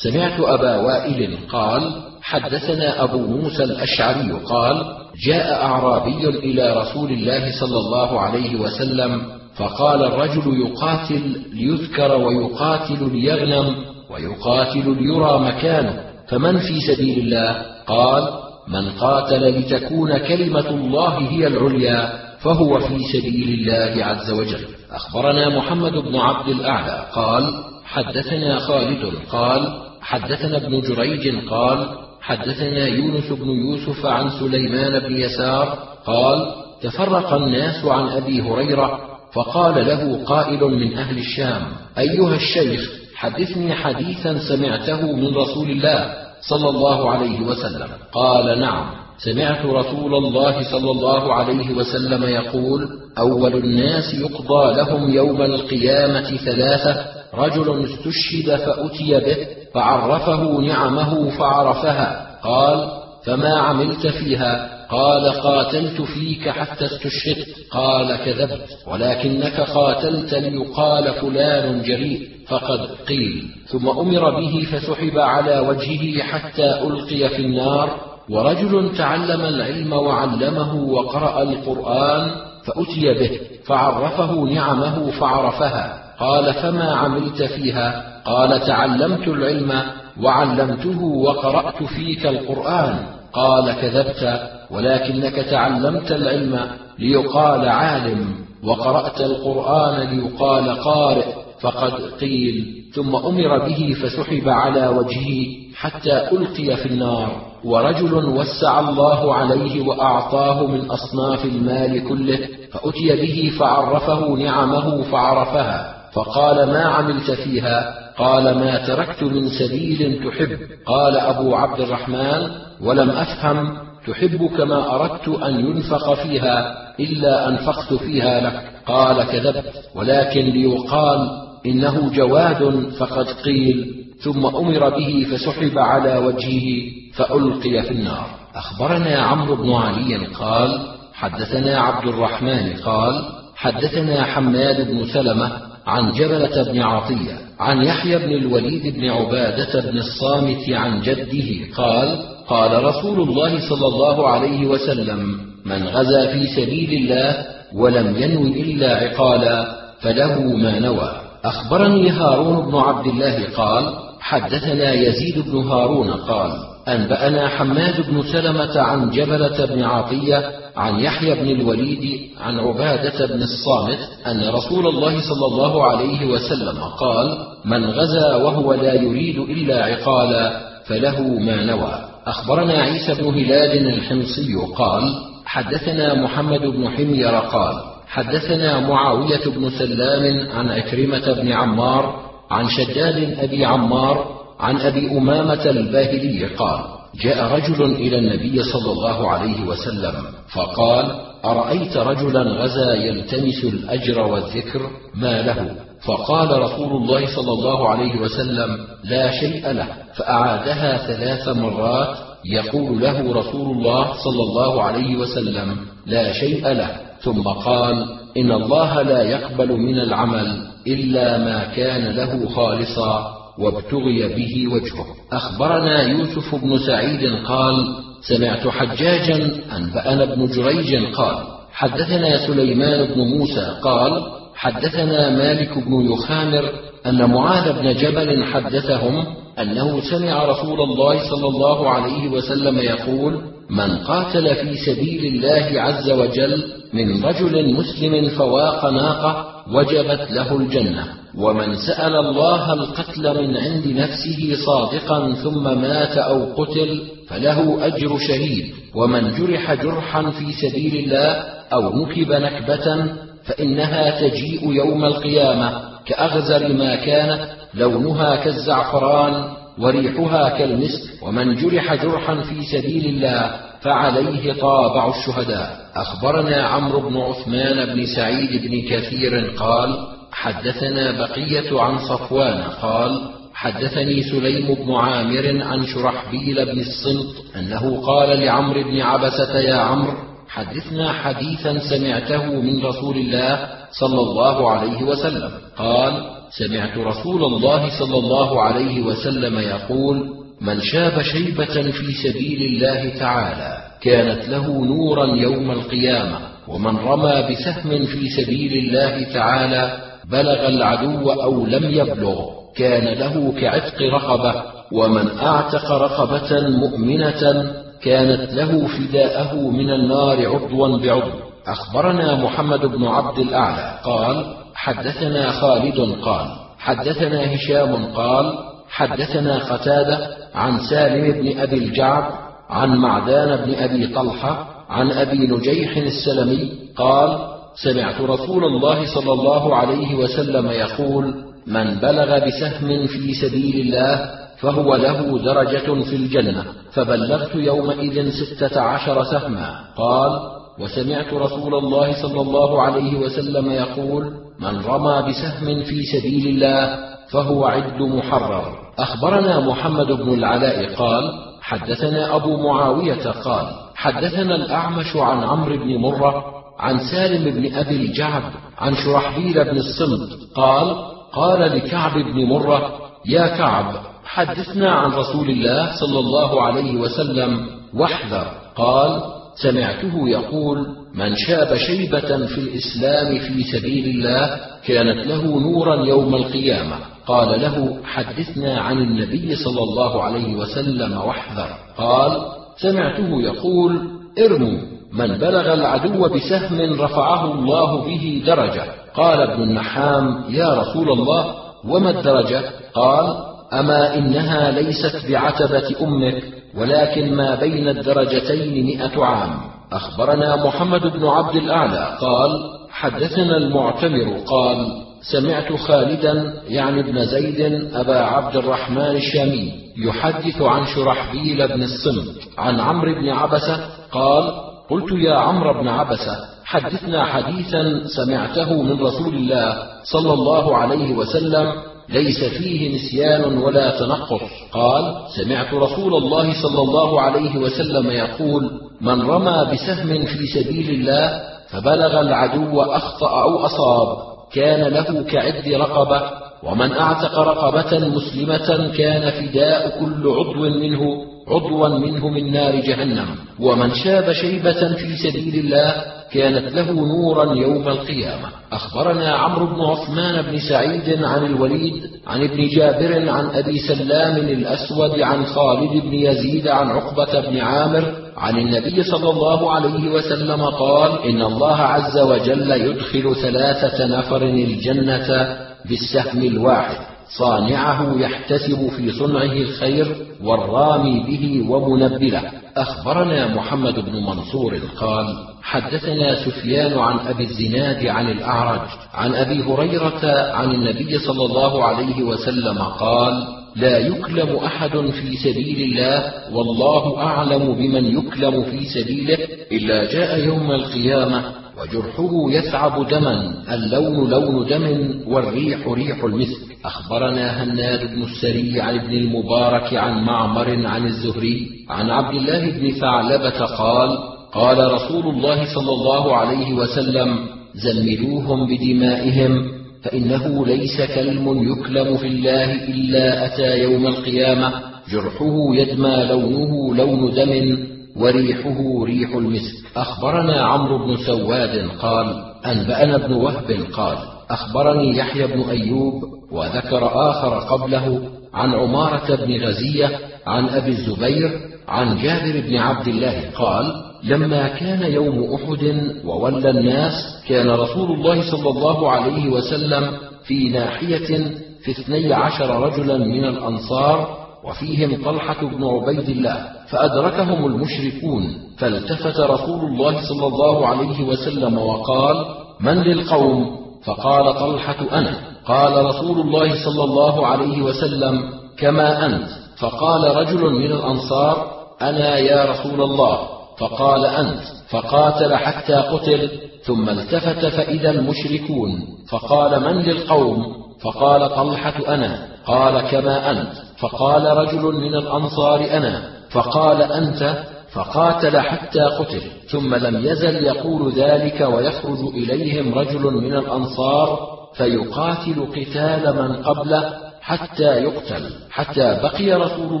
سمعت أبا وائل قال حدثنا أبو موسى الأشعري قال جاء أعرابي إلى رسول الله صلى الله عليه وسلم فقال الرجل يقاتل ليذكر ويقاتل ليغنم ويقاتل ليرى مكانه فمن في سبيل الله؟ قال من قاتل لتكون كلمة الله هي العليا فهو في سبيل الله عز وجل. أخبرنا محمد بن عبد الأعلى قال حدثنا خالد قال حدثنا ابن جريج قال حدثنا يونس بن يوسف عن سليمان بن يسار قال تفرق الناس عن أبي هريرة فقال له قائل من أهل الشام أيها الشيخ حدثني حديثا سمعته من رسول الله صلى الله عليه وسلم قال نعم. سمعت رسول الله صلى الله عليه وسلم يقول أول الناس يقضى لهم يوم القيامة ثلاثة رجل استشهد فأتي به فعرفه نعمه فعرفها قال فما عملت فيها؟ قال قاتلت فيك حتى استشهدت قال كذبت ولكنك قاتلت ليقال فلان جريء فقد قيل. ثم أمر به فسحب على وجهه حتى ألقي في النار ورجل تعلم العلم وعلمه وقرأ القرآن فأتي به فعرفه نعمه فعرفها. قال فما عملت فيها؟ قال تعلمت العلم وعلمته وقرأت فيك القرآن. قال كذبت ولكنك تعلمت العلم ليقال عالم وقرأت القرآن ليقال قارئ. فقد قيل ثم أمر به فسحب على وجهه حتى ألقي في النار. ورجل وسع الله عليه وأعطاه من أصناف المال كله فأتي به فعرفه نعمه فعرفها فقال ما عملت فيها؟ قال ما تركت من سبيل تحب. قال أبو عبد الرحمن ولم أفهم تحب كما أردت أن ينفق فيها إلا أنفقت فيها لك. قال كذبت ولكن ليقال إنه جواد فقد قيل ثم أمر به فسحب على وجهه فألقي في النار. أخبرنا عمرو بن علي قال حدثنا عبد الرحمن قال حدثنا حماد بن سلمة عن جبلة بن عطية عن يحيى بن الوليد بن عبادة بن الصامت عن جده قال قال رسول الله صلى الله عليه وسلم من غزا في سبيل الله ولم ينو إلا عقالا فله ما نوى. أخبرني هارون بن عبد الله قال حدثنا يزيد بن هارون قال أنبأنا حماد بن سلمة عن جبلة بن عطية عن يحيى بن الوليد عن عبادة بن الصامت أن رسول الله صلى الله عليه وسلم قال: من غزا وهو لا يريد إلا عقالا فله ما نوى. أخبرنا عيسى بن هلال الحمصي قال: حدثنا محمد بن حمير قال: حدثنا معاوية بن سلام عن عكرمة بن عمار عن شداد أبي عمار عن أبي أمامة الباهلي قال: جاء رجل إلى النبي صلى الله عليه وسلم فقال: أرأيت رجلا غزا يلتمس الأجر والذكر؟ ما له؟ فقال رسول الله صلى الله عليه وسلم: لا شيء له، فأعادها ثلاث مرات. يقول له رسول الله صلى الله عليه وسلم: لا شيء له، ثم قال: إن الله لا يقبل من العمل إلا ما كان له خالصا. وابتغي به وجهه. أخبرنا يوسف بن سعيد قال سمعت حجاجا أنبأنا ابن جريج قال حدثنا سليمان بن موسى قال حدثنا مالك بن يخامر أن معاذ بن جبل حدثهم أنه سمع رسول الله صلى الله عليه وسلم يقول من قاتل في سبيل الله عز وجل من رجل مسلم فواق ناقة وجبت له الجنة. ومن سأل الله القتل من عند نفسه صادقا ثم مات أو قتل فله أجر شهيد. ومن جرح جرحا في سبيل الله أو نكب نكبة فإنها تجيء يوم القيامة كأغزر ما كانت لونها كالزعفران وريحها كالمسك. ومن جرح جرحا في سبيل الله فعليه طابع الشهداء. أخبرنا عمرو بن عثمان بن سعيد بن كثير قال حدثنا بقية عن صفوان قال حدثني سليم بن عامر عن شرحبيل بن الصمت أنه قال لعمرو بن عبسة يا عمرو حدثنا حديثا سمعته من رسول الله صلى الله عليه وسلم. قال سمعت رسول الله صلى الله عليه وسلم يقول من شاب شيبة في سبيل الله تعالى كانت له نورا يوم القيامة ومن رمى بسهم في سبيل الله تعالى بلغ العدو أو لم يبلغ كان له كعتق رقبة ومن أعتق رقبة مؤمنة كانت له فداءه من النار عضوا بعضو أخبرنا محمد بن عبد الأعلى قال حدثنا خالد قال حدثنا هشام قال حدثنا قتادة عن سالم بن أبي الجعد عن معدان بن أبي طلحة عن أبي نجيح السلمي قال سمعت رسول الله صلى الله عليه وسلم يقول من بلغ بسهم في سبيل الله فهو له درجة في الجنة فبلغت يومئذ ستة عشر سهما. قال وسمعت رسول الله صلى الله عليه وسلم يقول من رمى بسهم في سبيل الله فهو عد محرر. أخبرنا محمد بن العلاء قال حدثنا أبو معاوية قال حدثنا الأعمش عن عمرو بن مرة عن سالم بن أبي الجعد عن شرحبيل بن الصمت قال قال لكعب بن مرة يا كعب حدثنا عن رسول الله صلى الله عليه وسلم واحذر. قال سمعته يقول من شاب شيبة في الإسلام في سبيل الله كانت له نورا يوم القيامة. قال له حدثنا عن النبي صلى الله عليه وسلم واحذر. قال سمعته يقول ارموا. من بلغ العدو بسهم رفعه الله به درجة. قال ابن النحام يا رسول الله وما الدرجة؟ قال أما إنها ليست بعتبة أمك ولكن ما بين الدرجتين مئة عام. أخبرنا محمد بن عبد الأعلى قال حدثنا المعتمر قال سمعت خالدا يعني ابن زيد أبا عبد الرحمن الشامي يحدث عن شرحبيل بن الصمت عن عمرو بن عبسة قال قلت يا عمرو بن عبسة حدثنا حديثا سمعته من رسول الله صلى الله عليه وسلم ليس فيه نسيان ولا تنقص. قال سمعت رسول الله صلى الله عليه وسلم يقول من رمى بسهم في سبيل الله فبلغ العدو أخطأ أو أصاب. كان له كعد رقبة ومن أعتق رقبة مسلمة كان فداء كل عضو منه عضوا منه من نار جهنم. ومن شاب شيبة في سبيل الله كانت له نورا يوم القيامة. أخبرنا عمرو بن عثمان بن سعيد عن الوليد عن ابن جابر عن أبي سلام الأسود عن خالد بن يزيد عن عقبة بن عامر عن النبي صلى الله عليه وسلم قال إن الله عز وجل يدخل ثلاثة نفر الجنة بالسهم الواحد. صانعه يحتسب في صنعه الخير والرامي به ومنبله. أخبرنا محمد بن منصور قال حدثنا سفيان عن أبي الزناد عن الأعرج عن أبي هريرة عن النبي صلى الله عليه وسلم قال لا يكلم أحد في سبيل الله والله أعلم بمن يكلم في سبيله إلا جاء يوم القيامة وجرحه يثعب دما اللون لون دم والريح ريح المسك. أخبرنا هناد بن السري عن ابن المبارك عن معمر عن الزهري عن عبد الله بن ثعلبة قال قال رسول الله صلى الله عليه وسلم زملوهم بدمائهم فإنه ليس كلم يكلم في الله إلا أتى يوم القيامة. جرحه يدمى لونه لون دم وريحه ريح المسك. أخبرنا عمرو بن سواد قال أنبأنا ابن وهب قال أخبرني يحيى بن أيوب وذكر آخر قبله عن عمارة بن غزية عن أبي الزبير عن جابر بن عبد الله قال لما كان يوم أحد وولى الناس كان رسول الله صلى الله عليه وسلم في ناحية في اثني عشر رجلا من الأنصار وفيهم طلحة بن عبيد الله فأدركهم المشركون فالتفت رسول الله صلى الله عليه وسلم وقال من للقوم؟ فقال طلحة أنا. قال رسول الله صلى الله عليه وسلم كما أنت. فقال رجل من الأنصار أنا يا رسول الله. فقال أنت. فقاتل حتى قتل ثم التفت فإذا المشركون. فقال من للقوم؟ فقال طلحة أنا. قال كما أنت. فقال رجل من الأنصار أنا فقال أنت فقاتل حتى قتل ثم لم يزل يقول ذلك ويخرج إليهم رجل من الأنصار فيقاتل قتال من قبله حتى يقتل. حتى بقي رسول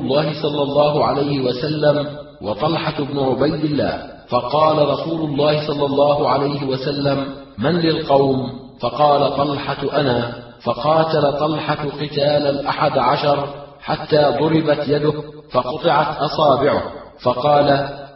الله صلى الله عليه وسلم وطلحة بن عبيد الله فقال رسول الله صلى الله عليه وسلم من للقوم؟ فقال طلحة أنا. فقاتل طلحة قتال الأحد عشر حتى ضربت يده فقطعت أصابعه. فقال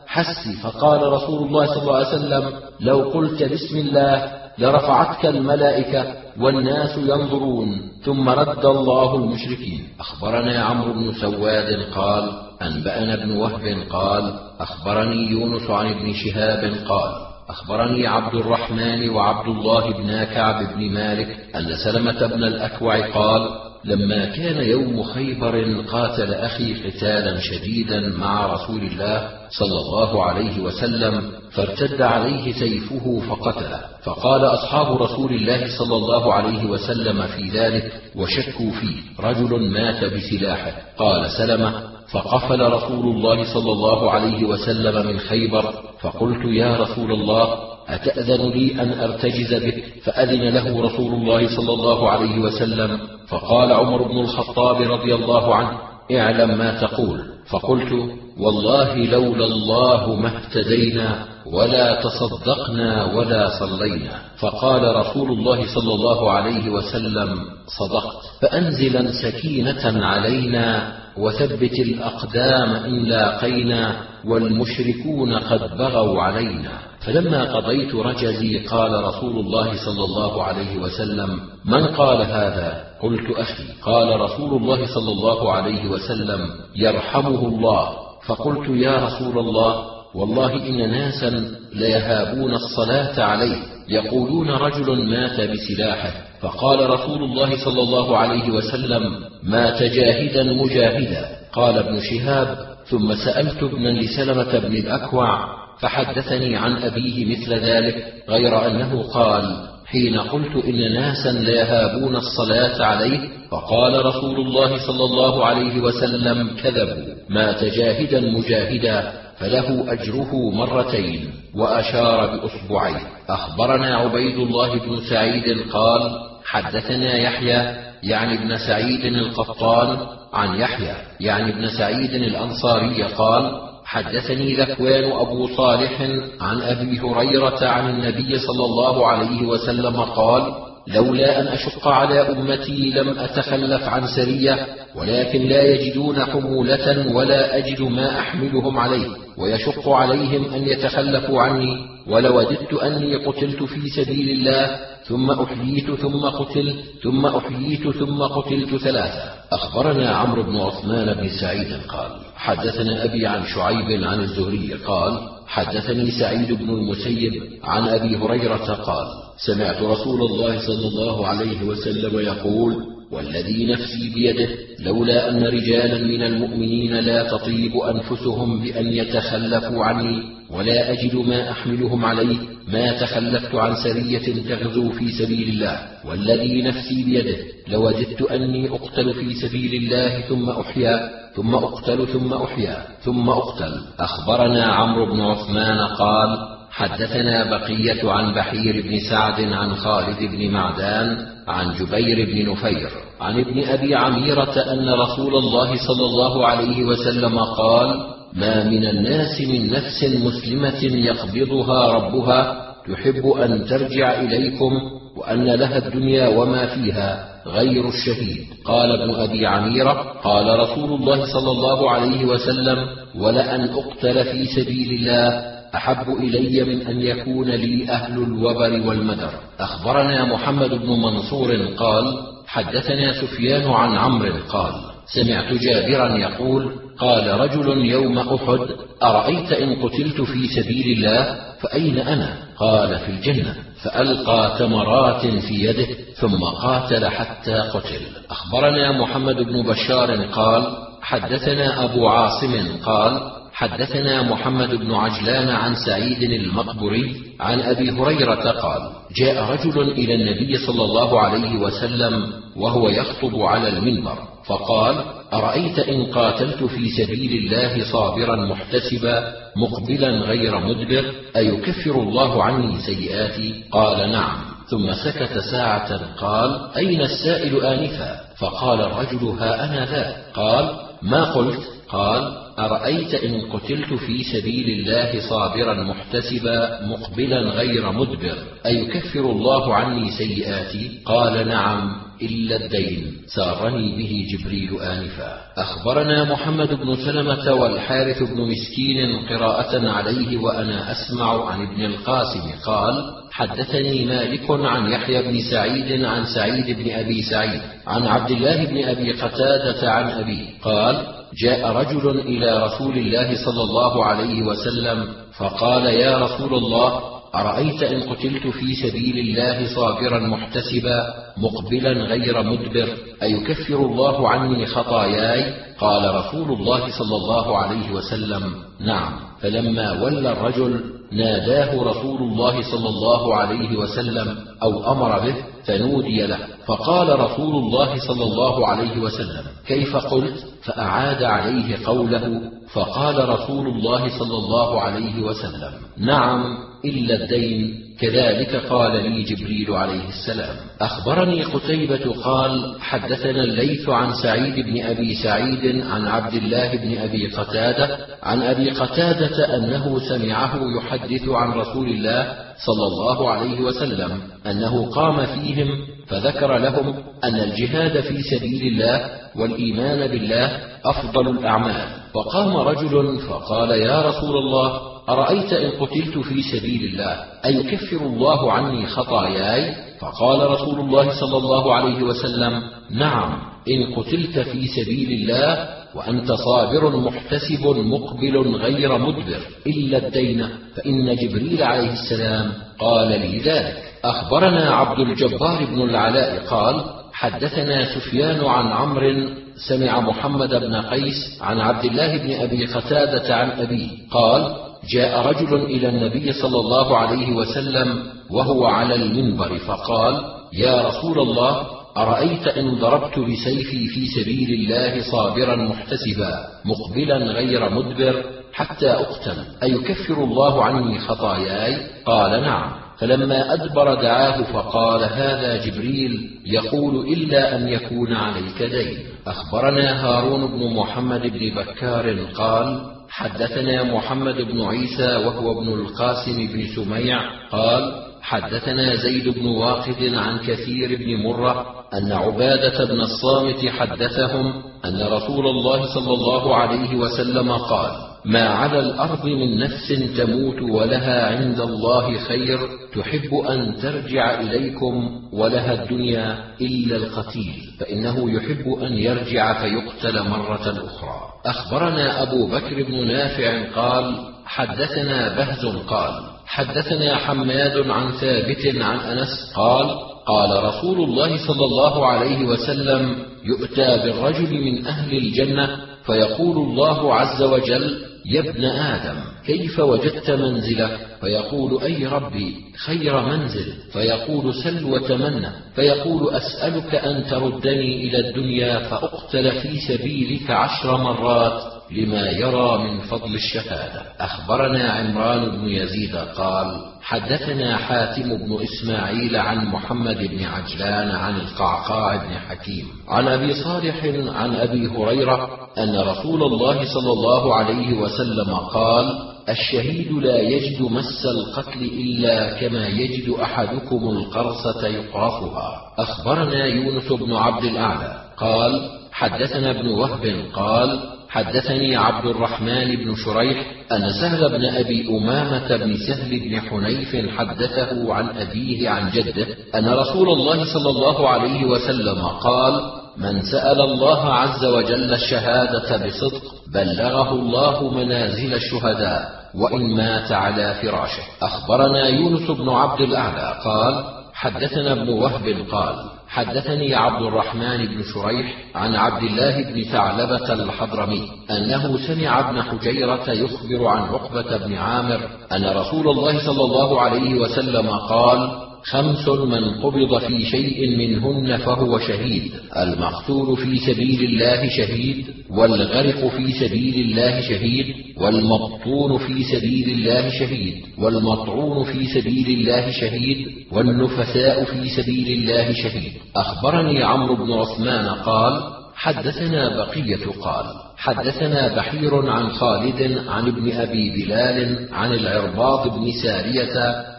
حسي. فقال رسول الله صلى الله عليه وسلم لو قلت بسم الله لرفعتك الملائكة والناس ينظرون. ثم رد الله المشركين. أخبرنا عمرو بن سواد قال أنبأنا ابن وهب قال أخبرني يونس عن ابن شهاب قال أخبرني عبد الرحمن وعبد الله بن كعب بن مالك أن سلمة بن الأكوع قال لما كان يوم خيبر قاتل أخي قتالا شديدا مع رسول الله صلى الله عليه وسلم فارتد عليه سيفه فقتله. فقال أصحاب رسول الله صلى الله عليه وسلم في ذلك وشكوا فيه رجل مات بسلاحه. قال سلمة فقفل رسول الله صلى الله عليه وسلم من خيبر فقلت يا رسول الله أتأذن لي أن أرتجز بك فأذن له رسول الله صلى الله عليه وسلم. فقال عمر بن الخطاب رضي الله عنه اعلم ما تقول. فقلت والله لولا الله ما اهتدينا ولا تصدقنا ولا صلينا. فقال رسول الله صلى الله عليه وسلم صدقت. فأنزلا سكينة علينا وثبت الأقدام إن لاقينا والمشركون قد بغوا علينا. فلما قضيت رجزي قال رسول الله صلى الله عليه وسلم من قال هذا؟ قلت أخي قال رسول الله صلى الله عليه وسلم يرحمه الله. فقلت يا رسول الله والله إن ناسا ليهابون الصلاة عليه. يقولون رجل مات بسلاحه فقال رسول الله صلى الله عليه وسلم مات جاهدا مجاهدا؟ قال ابن شهاب ثم سألت ابنا لسلمة بن الأكوع فحدثني عن أبيه مثل ذلك غير أنه قال حين قلت إن ناسا ليهابون الصلاة عليه فقال رسول الله صلى الله عليه وسلم كذبوا مات جاهدا مجاهدا؟ فله أجره مرتين وأشار بأصبعيه أخبرنا عبيد الله بن سعيد قال حدثنا يحيى يعني ابن سعيد القطان عن يحيى يعني ابن سعيد الأنصاري قال حدثني ذكوان أبو صالح عن أبي هريرة عن النبي صلى الله عليه وسلم قال لولا أن أشق على أمتي لم أتخلف عن سرية ولكن لا يجدون حمولة ولا أجد ما أحملهم عليه. ويشق عليهم أن يتخلفوا عني ولوددت أني قتلت في سبيل الله ثم أحييت ثم قتلت ثم أحييت ثم قتلت ثلاثة. أخبرنا عمرو بن عثمان بن سعيد قال حدثنا أبي عن شعيب عن الزهري قال حدثني سعيد بن المسيب عن أبي هريرة قال سمعت رسول الله صلى الله عليه وسلم يقول والذي نفسي بيده لولا أن رجالا من المؤمنين لا تطيب أنفسهم بأن يتخلفوا عني ولا أجد ما أحملهم عليه ما تخلفت عن سرية تغزو في سبيل الله والذي نفسي بيده لوجدت أني أقتل في سبيل الله ثم أحيا ثم أقتل ثم أحيا ثم أقتل. أخبرنا عمرو بن عثمان قال حدثنا بقية عن بحير بن سعد عن خالد بن معدان عن جبير بن نفير عن ابن أبي عميرة أن رسول الله صلى الله عليه وسلم قال ما من الناس من نفس مسلمة يقبضها ربها تحب أن ترجع إليكم وأن لها الدنيا وما فيها غير الشهيد. قال ابن أبي عميرة قال رسول الله صلى الله عليه وسلم ولأن أقتل في سبيل الله أحب إلي من أن يكون لي أهل الوبر والمدر. أخبرنا محمد بن منصور قال حدثنا سفيان عن عمرو قال سمعت جابرا يقول قال رجل يوم أحد أرأيت إن قتلت في سبيل الله فأين أنا؟ قال في الجنة. فألقى تمرات في يده ثم قاتل حتى قتل. أخبرنا محمد بن بشار قال حدثنا أبو عاصم قال حدثنا محمد بن عجلان عن سعيد المقبري عن أبي هريرة قال جاء رجل إلى النبي صلى الله عليه وسلم وهو يخطب على المنبر فقال أرأيت إن قاتلت في سبيل الله صابرا محتسبا مقبلا غير مدبر أيكفر الله عني سيئاتي؟ قال نعم. ثم سكت ساعة قال أين السائل انفا؟ فقال الرجل ها أنا ذا قال ما قلت؟ قال أرأيت إن قتلت في سبيل الله صابرا محتسبا مقبلا غير مدبر أيكفر الله عني سيئاتي؟ قال نعم إلا الدين. سارني به جبريل آنفا. أخبرنا محمد بن سلمة والحارث بن مسكين قراءة عليه وأنا أسمع عن ابن القاسم قال حدثني مالك عن يحيى بن سعيد عن سعيد بن أبي سعيد عن عبد الله بن أبي قتادة عن أبيه قال جاء رجل إلى رسول الله صلى الله عليه وسلم فقال يا رسول الله أرأيت إن قتلت في سبيل الله صابرا محتسبا مقبلا غير مدبر أيكفر الله عني خطاياي؟ قال رسول الله صلى الله عليه وسلم نعم. فلما ولى الرجل ناداه رسول الله صلى الله عليه وسلم أو أمر به فنودي له. فقال رسول الله صلى الله عليه وسلم كيف قلت؟ فأعاد عليه قوله فقال رسول الله صلى الله عليه وسلم نعم إلا الدين كذلك قال لي جبريل عليه السلام أخبرني قتيبة قال حدثنا الليث عن سعيد بن أبي سعيد عن عبد الله بن أبي قتادة عن أبي قتادة أنه سمعه يحدث عن رسول الله صلى الله عليه وسلم أنه قام فيهم فذكر لهم أن الجهاد في سبيل الله والإيمان بالله أفضل الأعمال. فقام رجل فقال يا رسول الله أرأيت إن قتلت في سبيل الله؟ ايكفر الله عني خطاياي؟ فقال رسول الله صلى الله عليه وسلم نعم إن قتلت في سبيل الله وأنت صابر محتسب مقبل غير مدبر إلا الدين فإن جبريل عليه السلام قال لي ذلك. أخبرنا عبد الجبار بن العلاء قال حدثنا سفيان عن عمرو سمع محمد بن قيس عن عبد الله بن أبي قتادة عن أبيه قال جاء رجل إلى النبي صلى الله عليه وسلم وهو على المنبر فقال يا رسول الله أرأيت إن ضربت بسيفي في سبيل الله صابرا محتسبا مقبلا غير مدبر حتى أقتل أيكفر الله عني خطاياي قال نعم. فلما أدبر دعاه فقال هذا جبريل يقول إلا أن يكون عليك دين. أخبرنا هارون بن محمد بن بكار قال حدثنا محمد بن عيسى وهو ابن القاسم بن سميع قال حدثنا زيد بن واقد عن كثير بن مرة أن عبادة بن الصامت حدثهم أن رسول الله صلى الله عليه وسلم قال ما على الأرض من نفس تموت ولها عند الله خير تحب أن ترجع إليكم ولها الدنيا إلا القتيل فإنه يحب أن يرجع فيقتل مرة أخرى. أخبرنا أبو بكر بن نافع قال حدثنا بهز قال حدثنا حماد عن ثابت عن أنس قال قال رسول الله صلى الله عليه وسلم يؤتى بالرجل من أهل الجنة فيقول الله عز وجل يا ابن آدم كيف وجدت منزلك فيقول أي ربي خير منزل. فيقول سل وتمنى فيقول أسألك أن تردني إلى الدنيا فأقتل في سبيلك عشر مرات. لما يرى من فضل الشهادة. أخبرنا عمران بن يزيد قال حدثنا حاتم بن إسماعيل عن محمد بن عجلان عن القعقاع بن حكيم. عن أبي صالح عن أبي هريرة أن رسول الله صلى الله عليه وسلم قال الشهيد لا يجد مس القتل إلا كما يجد أحدكم القرصة يقرصها. أخبرنا يونس بن عبد الأعلى قال حدثنا ابن وهب قال حدثني عبد الرحمن بن شريح أن سهل بن أبي أمامة بن سهل بن حنيف حدثه عن أبيه عن جده أن رسول الله صلى الله عليه وسلم قال من سأل الله عز وجل الشهادة بصدق بلغه الله منازل الشهداء وإن مات على فراشه. أخبرنا يونس بن عبد الأعلى قال حدثنا ابن وهب قال حدثني عبد الرحمن بن شريح عن عبد الله بن ثعلبة الحضرمي أنه سمع ابن حجيرة يخبر عن عقبة بن عامر أن رسول الله صلى الله عليه وسلم قال خمس من قبض في شيء منهن فهو شهيد. المقتول في سبيل الله شهيد والغرق في سبيل الله شهيد والمبطون في سبيل الله شهيد والمطعون في سبيل الله شهيد والنفساء في سبيل الله شهيد. أخبرني عمرو بن عثمان قال حدثنا بقية قال حدثنا بحير عن خالد عن ابن أبي بلال عن العرباض بن سارية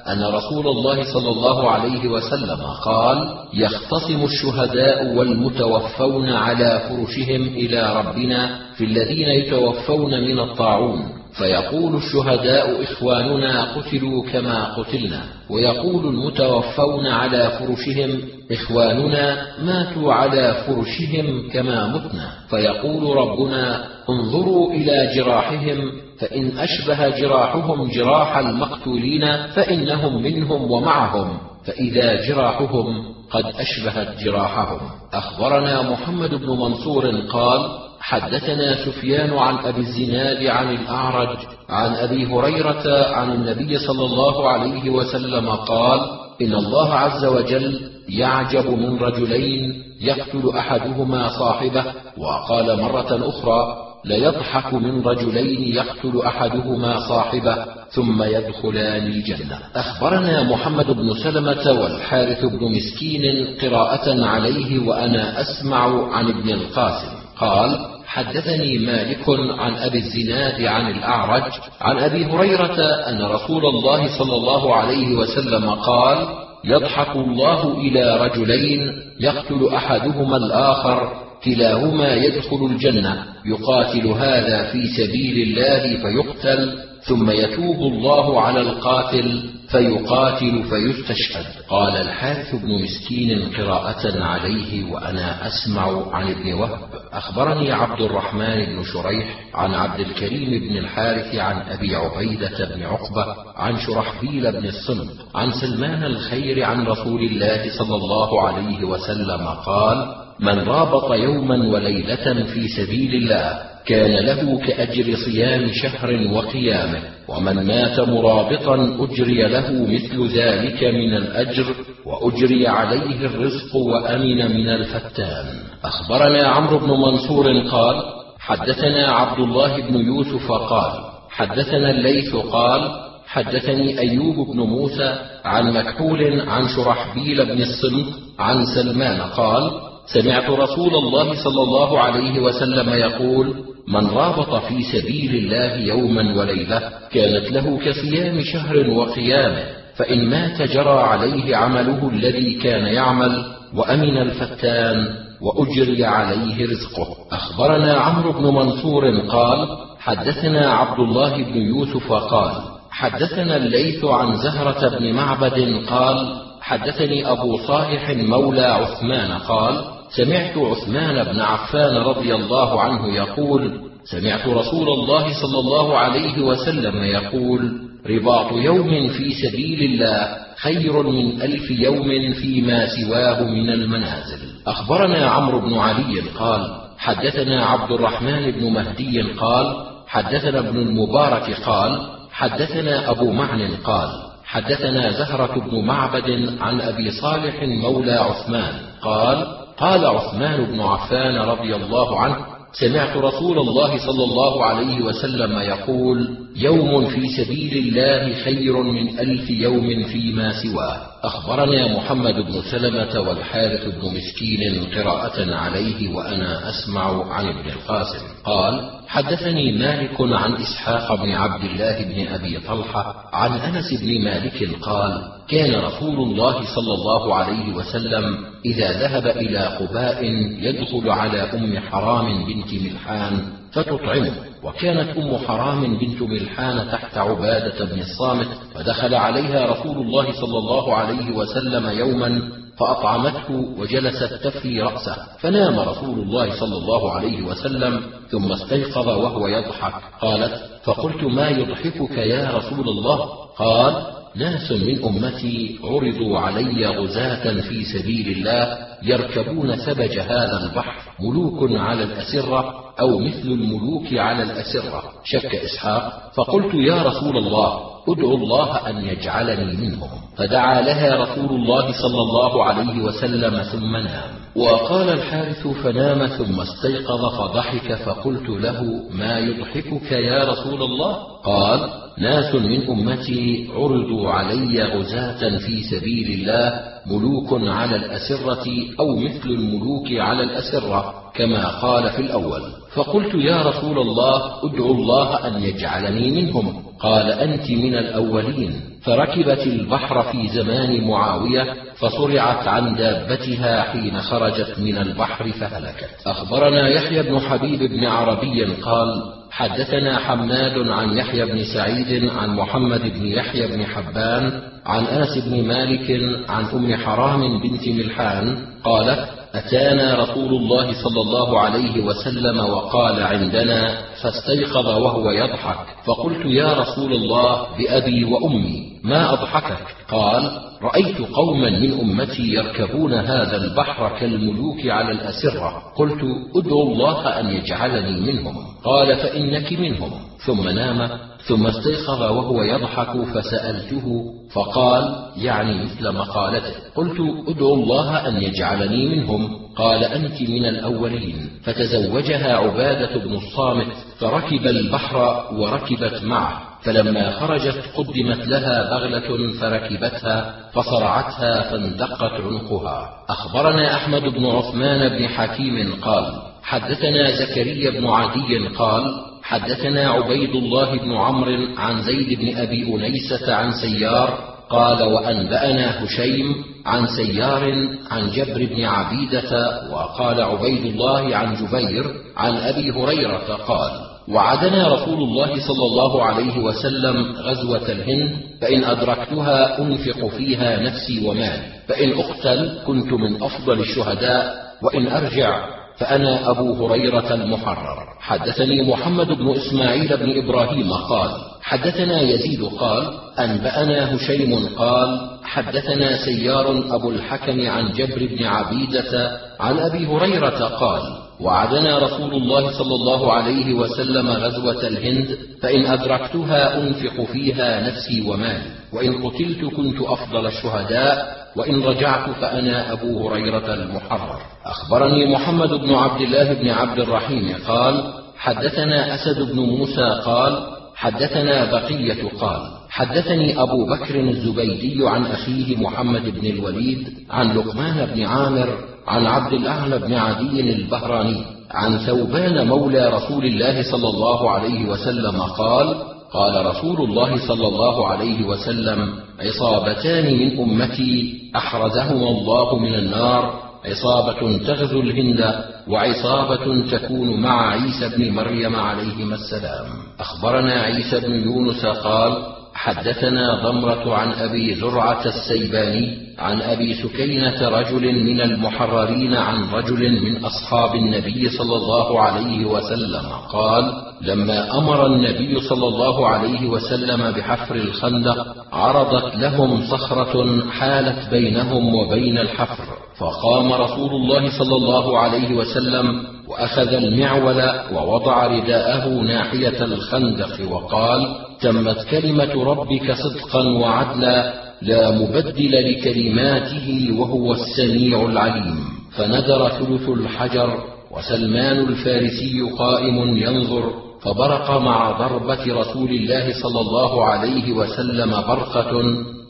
أن رسول الله صلى الله عليه وسلم قال يختصم الشهداء والمتوفون على فرشهم إلى ربنا في الذين يتوفون من الطاعون. فيقول الشهداء إخواننا قتلوا كما قتلنا ويقول المتوفون على فرشهم إخواننا ماتوا على فرشهم كما متنا فيقول ربنا انظروا إلى جراحهم فإن أشبه جراحهم جراح المقتولين فإنهم منهم ومعهم فإذا جراحهم قد أشبهت جراحهم. أخبرنا محمد بن منصور قال حدثنا سفيان عن أبي الزناد عن الأعرج عن أبي هريرة عن النبي صلى الله عليه وسلم قال إن الله عز وجل يعجب من رجلين يقتل أحدهما صاحبه وقال مرة أخرى ليضحك من رجلين يقتل أحدهما صاحبه ثم يدخلان الجنة. أخبرنا محمد بن سلمة والحارث بن مسكين قراءة عليه وأنا أسمع عن ابن القاسم. قال حدثني مالك عن أبي الزناد عن الأعرج عن أبي هريرة أن رسول الله صلى الله عليه وسلم قال يضحك الله إلى رجلين يقتل أحدهما الآخر كلاهما يدخل الجنة يقاتل هذا في سبيل الله فيقتل ثم يتوب الله على القاتل فيقاتل فيستشهد. قال الحارث بن مسكين قراءة عليه وأنا أسمع عن ابن وهب. أخبرني عبد الرحمن بن شريح عن عبد الكريم بن الحارث عن أبي عبيدة بن عقبة عن شرحبيل بن الصلب عن سلمان الخير عن رسول الله صلى الله عليه وسلم قال من رابط يوما وليلة في سبيل الله كان له كأجر صيام شهر وقيامة ومن مات مرابطا أجري له مثل ذلك من الأجر وأجري عليه الرزق وأمن من الفتان. أخبرنا عمرو بن منصور قال حدثنا عبد الله بن يوسف قال حدثنا الليث قال حدثني أيوب بن موسى عن مكحول عن شرحبيل بن الصمت عن سلمان قال سمعت رسول الله صلى الله عليه وسلم يقول من رابط في سبيل الله يوما وليلة كانت له كصيام شهر وقيامه فإن مات جرى عليه عمله الذي كان يعمل وأمن الفتان وأجري عليه رزقه. أخبرنا عمرو بن منصور قال حدثنا عبد الله بن يوسف قال حدثنا الليث عن زهرة بن معبد قال حدثني أبو صالح مولى عثمان قال سمعت عثمان بن عفان رضي الله عنه يقول سمعت رسول الله صلى الله عليه وسلم يقول رباط يوم في سبيل الله خير من ألف يوم فيما سواه من المنازل. أخبرنا عمرو بن علي قال حدثنا عبد الرحمن بن مهدي قال حدثنا ابن المبارك قال حدثنا أبو معن قال حدثنا زهرة بن معبد عن أبي صالح مولى عثمان قال قال عثمان بن عفان رضي الله عنه سمعت رسول الله صلى الله عليه وسلم يقول يوم في سبيل الله خير من ألف يوم فيما سواه. أخبرنا محمد بن سلمة والحارث بن مسكين قراءة عليه وأنا أسمع عن ابن القاسم. قال حدثني مالك عن إسحاق بن عبد الله بن أبي طلحة عن أنس بن مالك قال كان رسول الله صلى الله عليه وسلم إذا ذهب إلى قباء يدخل على أم حرام بنت ملحان فتطعمه وكانت أم حرام بنت ملحان تحت عبادة بن الصامت فدخل عليها رسول الله صلى الله عليه وسلم يوما فأطعمته وجلست تفري رأسه. فنام رسول الله صلى الله عليه وسلم ثم استيقظ وهو يضحك. قالت فقلت ما يضحكك يا رسول الله؟ قال ناس من أمتي عرضوا علي غزاة في سبيل الله يركبون سبج هذا البحر ملوك على الأسرة أو مثل الملوك على الأسرة. شك إسحاق. فقلت يا رسول الله ادعو الله أن يجعلني منهم. فدعا لها رسول الله صلى الله عليه وسلم ثم نام. وقال الحارث فنام ثم استيقظ فضحك فقلت له ما يضحكك يا رسول الله؟ قال ناس من أمتي عرضوا علي غزاة في سبيل الله ملوك على الأسرة أو مثل الملوك على الأسرة كما قال في الأول. فقلت يا رسول الله ادعو الله أن يجعلني منهم. قال أنت من الأولين. فركبت البحر في زمان معاوية فصرعت عن دابتها حين خرجت من البحر فهلكت. أخبرنا يحيى بن حبيب بن عربي قال حدثنا حماد عن يحيى بن سعيد عن محمد بن يحيى بن حبان عن أنس بن مالك عن أم حرام بنت ملحان قالت أتانا رسول الله صلى الله عليه وسلم وقال عندنا فاستيقظ وهو يضحك فقلت يا رسول الله بأبي وأمي. ما أضحكك؟ قال رأيت قوما من أمتي يركبون هذا البحر كالملوك على الأسرة. قلت أدعو الله أن يجعلني منهم. قال فإنك منهم. ثم نام ثم استيقظ وهو يضحك فسألته فقال يعني مثل مقالته. قلت أدعو الله أن يجعلني منهم. قال أنت من الأولين. فتزوجها عبادة بن الصامت فركب البحر وركبت معه. فلما خرجت قدمت لها بغلة فركبتها فصرعتها فاندقت عنقها. أخبرنا أحمد بن عثمان بن حكيم قال حدثنا زكريا بن عدي قال حدثنا عبيد الله بن عمرو عن زيد بن أبي أنيسة عن سيار قال وأنبأنا هشيم عن سيار عن جبر بن عبيدة وقال عبيد الله عن جبير عن أبي هريرة قال وعدنا رسول الله صلى الله عليه وسلم غزوة الهند فإن أدركتها أنفق فيها نفسي ومالي. فإن أقتل كنت من أفضل الشهداء وإن أرجع فأنا أبو هريرة المحرر. حدثني محمد بن إسماعيل بن إبراهيم قال حدثنا يزيد قال أنبأنا هشيم قال حدثنا سيار أبو الحكم عن جبر بن عبيدة عن أبي هريرة قال وعدنا رسول الله صلى الله عليه وسلم غزوة الهند فإن أدركتها أنفق فيها نفسي ومالي وإن قتلت كنت أفضل الشهداء وإن رجعت فأنا أبو هريرة المحرر. أخبرني محمد بن عبد الله بن عبد الرحيم قال حدثنا أسد بن موسى قال حدثنا بقية قال حدثني أبو بكر الزبيدي عن أخيه محمد بن الوليد عن لقمان بن عامر عن عبد الأعلى بن عدي البهراني عن ثوبان مولى رسول الله صلى الله عليه وسلم قال قال رسول الله صلى الله عليه وسلم عصابتان من أمتي احرزهما الله من النار عصابة تغزو الهند وعصابة تكون مع عيسى بن مريم عليهما السلام. أخبرنا عيسى بن يونس قال حدثنا ضمرة عن أبي زرعة السيباني عن أبي سكينة رجل من المحررين عن رجل من أصحاب النبي صلى الله عليه وسلم قال: لما أمر النبي صلى الله عليه وسلم بحفر الخندق عرضت لهم صخرة حالت بينهم وبين الحفر، فقام رسول الله صلى الله عليه وسلم وأخذ المعول ووضع رداءه ناحية الخندق وقال تمت كلمة ربك صدقا وعدلا لا مبدل لكلماته وهو السميع العليم. فندر ثلث الحجر وسلمان الفارسي قائم ينظر فبرق مع ضربة رسول الله صلى الله عليه وسلم برقة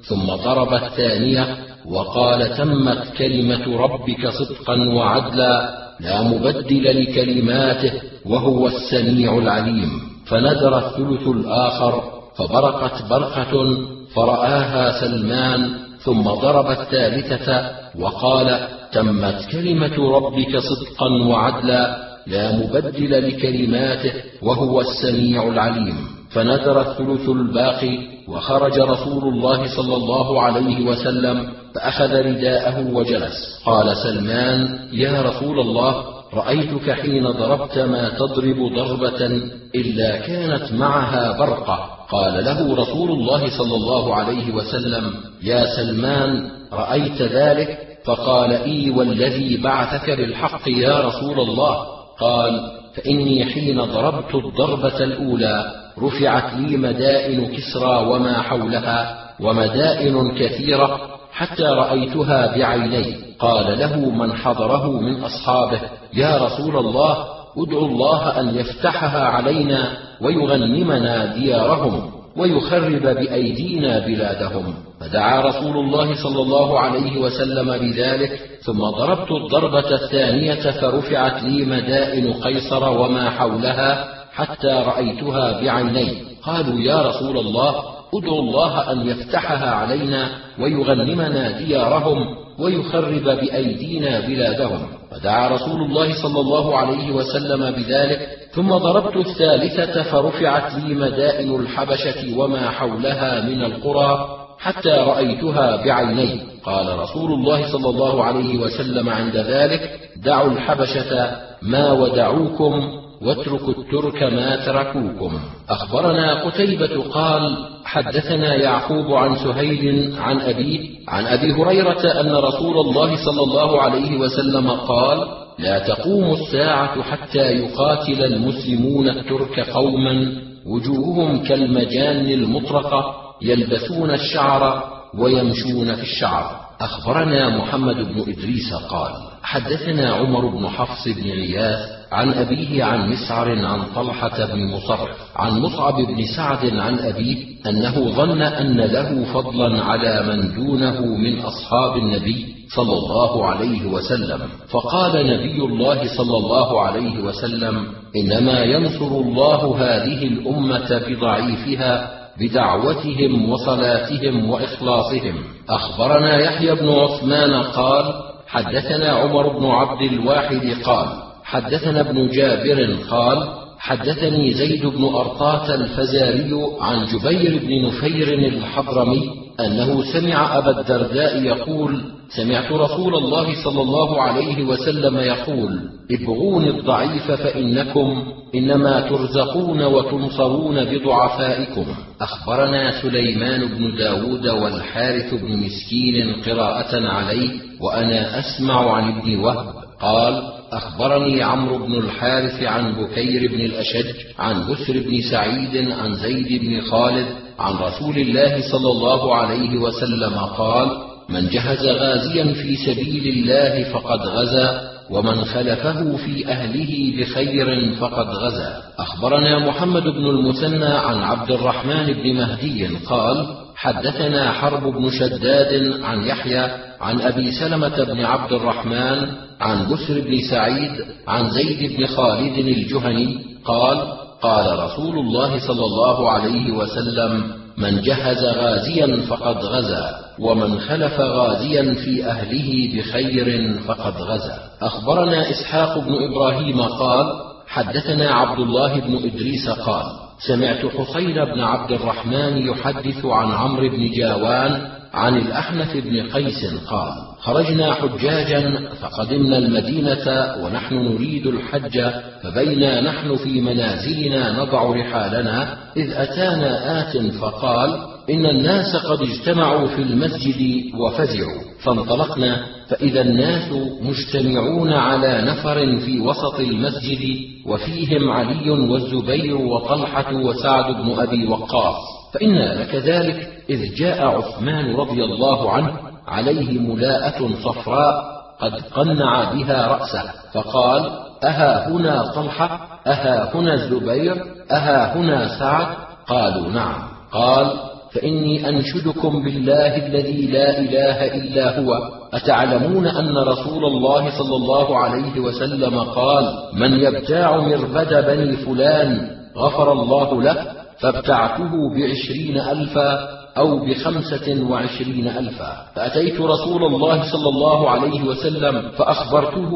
ثم ضرب الثانية وقال تمت كلمة ربك صدقا وعدلا لا مبدل لكلماته وهو السميع العليم. فندر الثلث الآخر فبرقت برقة فرآها سلمان ثم ضرب الثالثة وقال تمت كلمة ربك صدقا وعدلا لا مبدل لكلماته وهو السميع العليم. فندر الثلث الباقي وخرج رسول الله صلى الله عليه وسلم فأخذ رداءه وجلس. قال سلمان يا رسول الله رأيتك حين ضربت ما تضرب ضربة إلا كانت معها برقة. قال له رسول الله صلى الله عليه وسلم يا سلمان رأيت ذلك؟ فقال إي والذي بعثك بالحق يا رسول الله. قال فإني حين ضربت الضربة الأولى رفعت لي مدائن كسرى وما حولها ومدائن كثيرة حتى رأيتها بعيني قال له من حضره من أصحابه يا رسول الله ادعو الله أن يفتحها علينا ويغنمنا ديارهم ويخرب بأيدينا بلادهم. فدعا رسول الله صلى الله عليه وسلم بذلك ثم ضربت الضربة الثانية فرفعت لي مدائن قيصر وما حولها حتى رأيتها بعيني قالوا يا رسول الله ادعو الله أن يفتحها علينا ويغنمنا ديارهم ويخرب بأيدينا بلادهم. فدعا رسول الله صلى الله عليه وسلم بذلك ثم ضربت الثالثة فرفعت لي مدائن الحبشة وما حولها من القرى حتى رأيتها بعيني. قال رسول الله صلى الله عليه وسلم عند ذلك دعوا الحبشة ما ودعوكم واتركوا الترك ما تركوكم. أخبرنا قتيبة قال حدثنا يعقوب عن سهيل عن ابيه عن أبي هريرة أن رسول الله صلى الله عليه وسلم قال لا تقوم الساعة حتى يقاتل المسلمون الترك قوما وجوههم كالمجان المطرقة يلبسون الشعر ويمشون في الشعر. أخبرنا محمد بن إدريس قال حدثنا عمر بن حفص بن غياث عن أبيه عن مسعر عن طلحة بن مصرف عن مصعب بن سعد عن أبيه أنه ظن أن له فضلا على من دونه من أصحاب النبي صلى الله عليه وسلم. فقال نبي الله صلى الله عليه وسلم إنما ينصر الله هذه الأمة بضعيفها بدعوتهم وصلاتهم وإخلاصهم. أخبرنا يحيى بن عثمان قال حدثنا عمر بن عبد الواحد قال حدثنا ابن جابر قال حدثني زيد بن أرطاة الفزاري عن جبير بن نفير الحضرمي أنه سمع أبا الدرداء يقول سمعت رسول الله صلى الله عليه وسلم يقول ابغون الضعيف فإنكم إنما ترزقون وتنصرون بضعفائكم. أخبرنا سليمان بن داود والحارث بن مسكين قراءة عليه وأنا أسمع عن ابن وهب قال أخبرني عمرو بن الحارث عن بكير بن الأشج عن بسر بن سعيد عن زيد بن خالد عن رسول الله صلى الله عليه وسلم قال من جهز غازيا في سبيل الله فقد غزا ومن خلفه في أهله بخير فقد غزا. أخبرنا محمد بن المثنى عن عبد الرحمن بن مهدي قال حدثنا حرب بن شداد عن يحيى عن أبي سلمة بن عبد الرحمن عن بسر بن سعيد عن زيد بن خالد الجهني قال قال رسول الله صلى الله عليه وسلم من جهز غازيا فقد غزا ومن خلف غازيا في أهله بخير فقد غزا. أخبرنا إسحاق بن إبراهيم قال حدثنا عبد الله بن إدريس قال سمعت حسين بن عبد الرحمن يحدث عن عمرو بن جاوان عن الأحنف بن قيس قال خرجنا حجاجا فقدمنا المدينة ونحن نريد الحج فبينا نحن في منازلنا نضع رحالنا إذ أتانا آت فقال إن الناس قد اجتمعوا في المسجد وفزعوا فانطلقنا فإذا الناس مجتمعون على نفر في وسط المسجد وفيهم علي والزبير وطلحة وسعد بن أبي وقاص. فإنا لكذلك إذ جاء عثمان رضي الله عنه عليه ملاءة صفراء قد قنع بها رأسه فقال أها هنا طلحة؟ أها هنا الزبير؟ أها هنا سعد؟ قالوا نعم. قال فإني أنشدكم بالله الذي لا إله إلا هو. أتعلمون أن رسول الله صلى الله عليه وسلم قال من يبتاع مربد بني فلان غفر الله له؟ فابتعته بعشرين ألفا أو بخمسة وعشرين ألفا. فأتيت رسول الله صلى الله عليه وسلم فأخبرته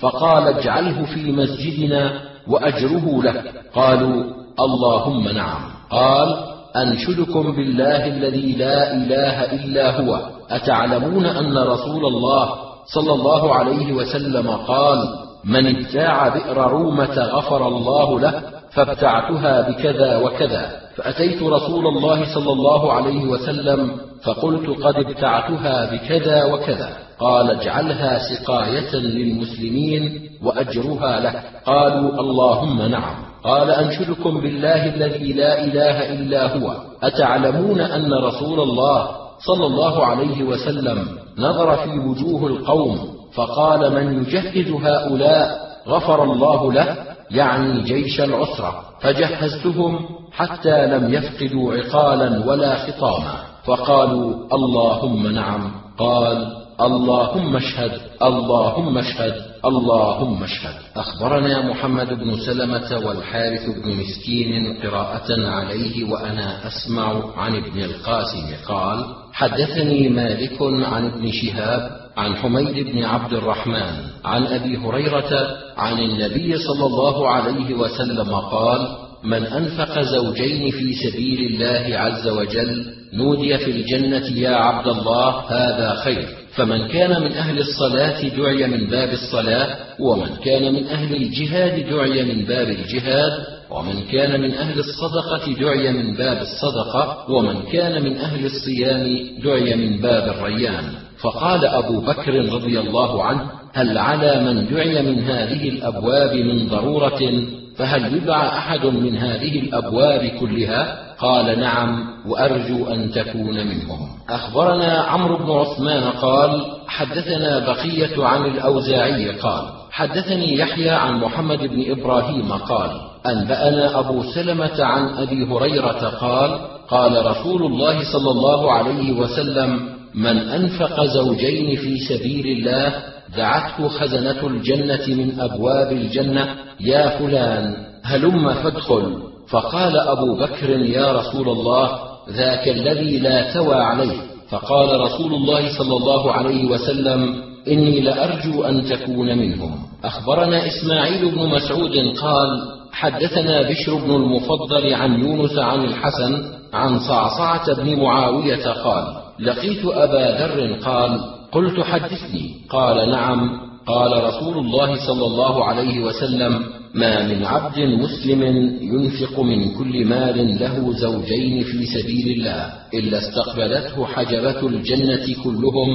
فقال اجعله في مسجدنا وأجره لك قالوا اللهم نعم. قال أنشدكم بالله الذي لا إله إلا هو. أتعلمون أن رسول الله صلى الله عليه وسلم قال من ابتاع بئر رومة غفر الله له فابتعتها بكذا وكذا. فأتيت رسول الله صلى الله عليه وسلم فقلت قد ابتعتها بكذا وكذا. قال اجعلها سقاية للمسلمين وأجرها لك قالوا اللهم نعم. قال أنشدكم بالله الذي لا إله إلا هو. أتعلمون أن رسول الله صلى الله عليه وسلم نظر في وجوه القوم فقال من يجهز هؤلاء غفر الله له؟ يعني جيش العسرة فجهزتهم حتى لم يفقدوا عقالا ولا خطاما فقالوا اللهم نعم قال اللهم اشهد اللهم اشهد اللهم اشهد. أخبرنا محمد بن سلمة والحارث بن مسكين قراءة عليه وأنا أسمع عن ابن القاسم قال حدثني مالك عن ابن شهاب عن حميد بن عبد الرحمن عن أبي هريرة عن النبي صلى الله عليه وسلم قال من أنفق زوجين في سبيل الله عز وجل نودي في الجنة يا عبد الله هذا خير. فمن كان من أهل الصلاة دعي من باب الصلاة ومن كان من أهل الجهاد دعي من باب الجهاد ومن كان من أهل الصدقة دعي من باب الصدقة ومن كان من أهل الصيام دعي من باب الريان. فقال أبو بكر رضي الله عنه هل على من دعي من هذه الأبواب من ضرورة؟ فهل يدعى أحد من هذه الأبواب كلها؟ قال نعم وأرجو أن تكون منهم. أخبرنا عمرو بن عثمان قال حدثنا بقية عن الأوزاعي قال حدثني يحيى عن محمد بن إبراهيم قال أنبأنا أبو سلمة عن أبي هريرة قال قال رسول الله صلى الله عليه وسلم من أنفق زوجين في سبيل الله دعته خزنة الجنة من أبواب الجنة يا فلان هلم فادخل. فقال أبو بكر يا رسول الله ذاك الذي لا توى عليه. فقال رسول الله صلى الله عليه وسلم إني لأرجو أن تكون منهم. أخبرنا إسماعيل بن مسعود قال حدثنا بشر بن المفضل عن يونس عن الحسن عن صعصعة بن معاوية قال لقيت أبا ذر قال قلت حدثني. قال نعم. قال رسول الله صلى الله عليه وسلم ما من عبد مسلم ينفق من كل مال له زوجين في سبيل الله إلا استقبلته حجبة الجنة كلهم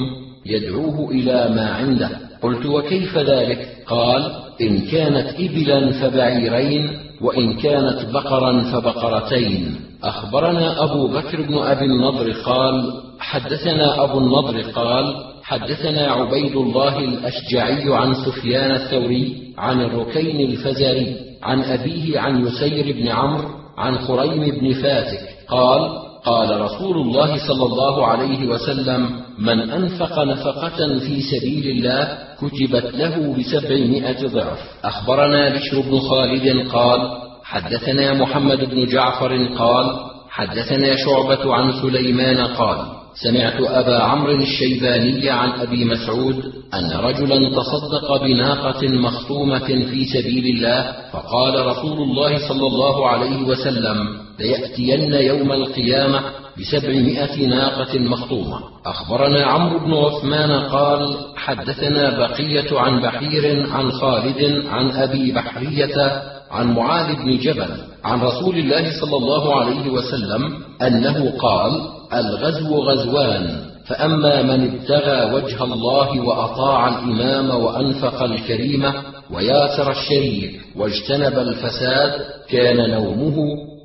يدعوه إلى ما عنده. قلت وكيف ذلك؟ قال إن كانت إبلا فبعيرين وإن كانت بقرا فبقرتين. أخبرنا أبو بكر بن أبي النضر قال حدثنا أبو النضر قال حدثنا عبيد الله الأشجعي عن سفيان الثوري عن الركين الفزاري عن أبيه عن يسير بن عمرو عن خريم بن فاتك قال قال رسول الله صلى الله عليه وسلم من أنفق نفقة في سبيل الله كتبت له بسبعمائة ضعف. أخبرنا بشر بن خالد قال حدثنا محمد بن جعفر قال حدثنا شعبة عن سليمان قال سمعت أبا عمرو الشيباني عن أبي مسعود أن رجلا تصدق بناقة مخطومة في سبيل الله فقال رسول الله صلى الله عليه وسلم ليأتين يوم القيامة بسبعمائة ناقة مخطومة أخبرنا عمرو بن عثمان قال حدثنا بقية عن بحير عن خالد عن أبي بحرية عن معاذ بن جبل عن رسول الله صلى الله عليه وسلم أنه قال الغزو غزوان فأما من ابتغى وجه الله وأطاع الإمام وأنفق الكريمة وياسر الشريف واجتنب الفساد كان نومه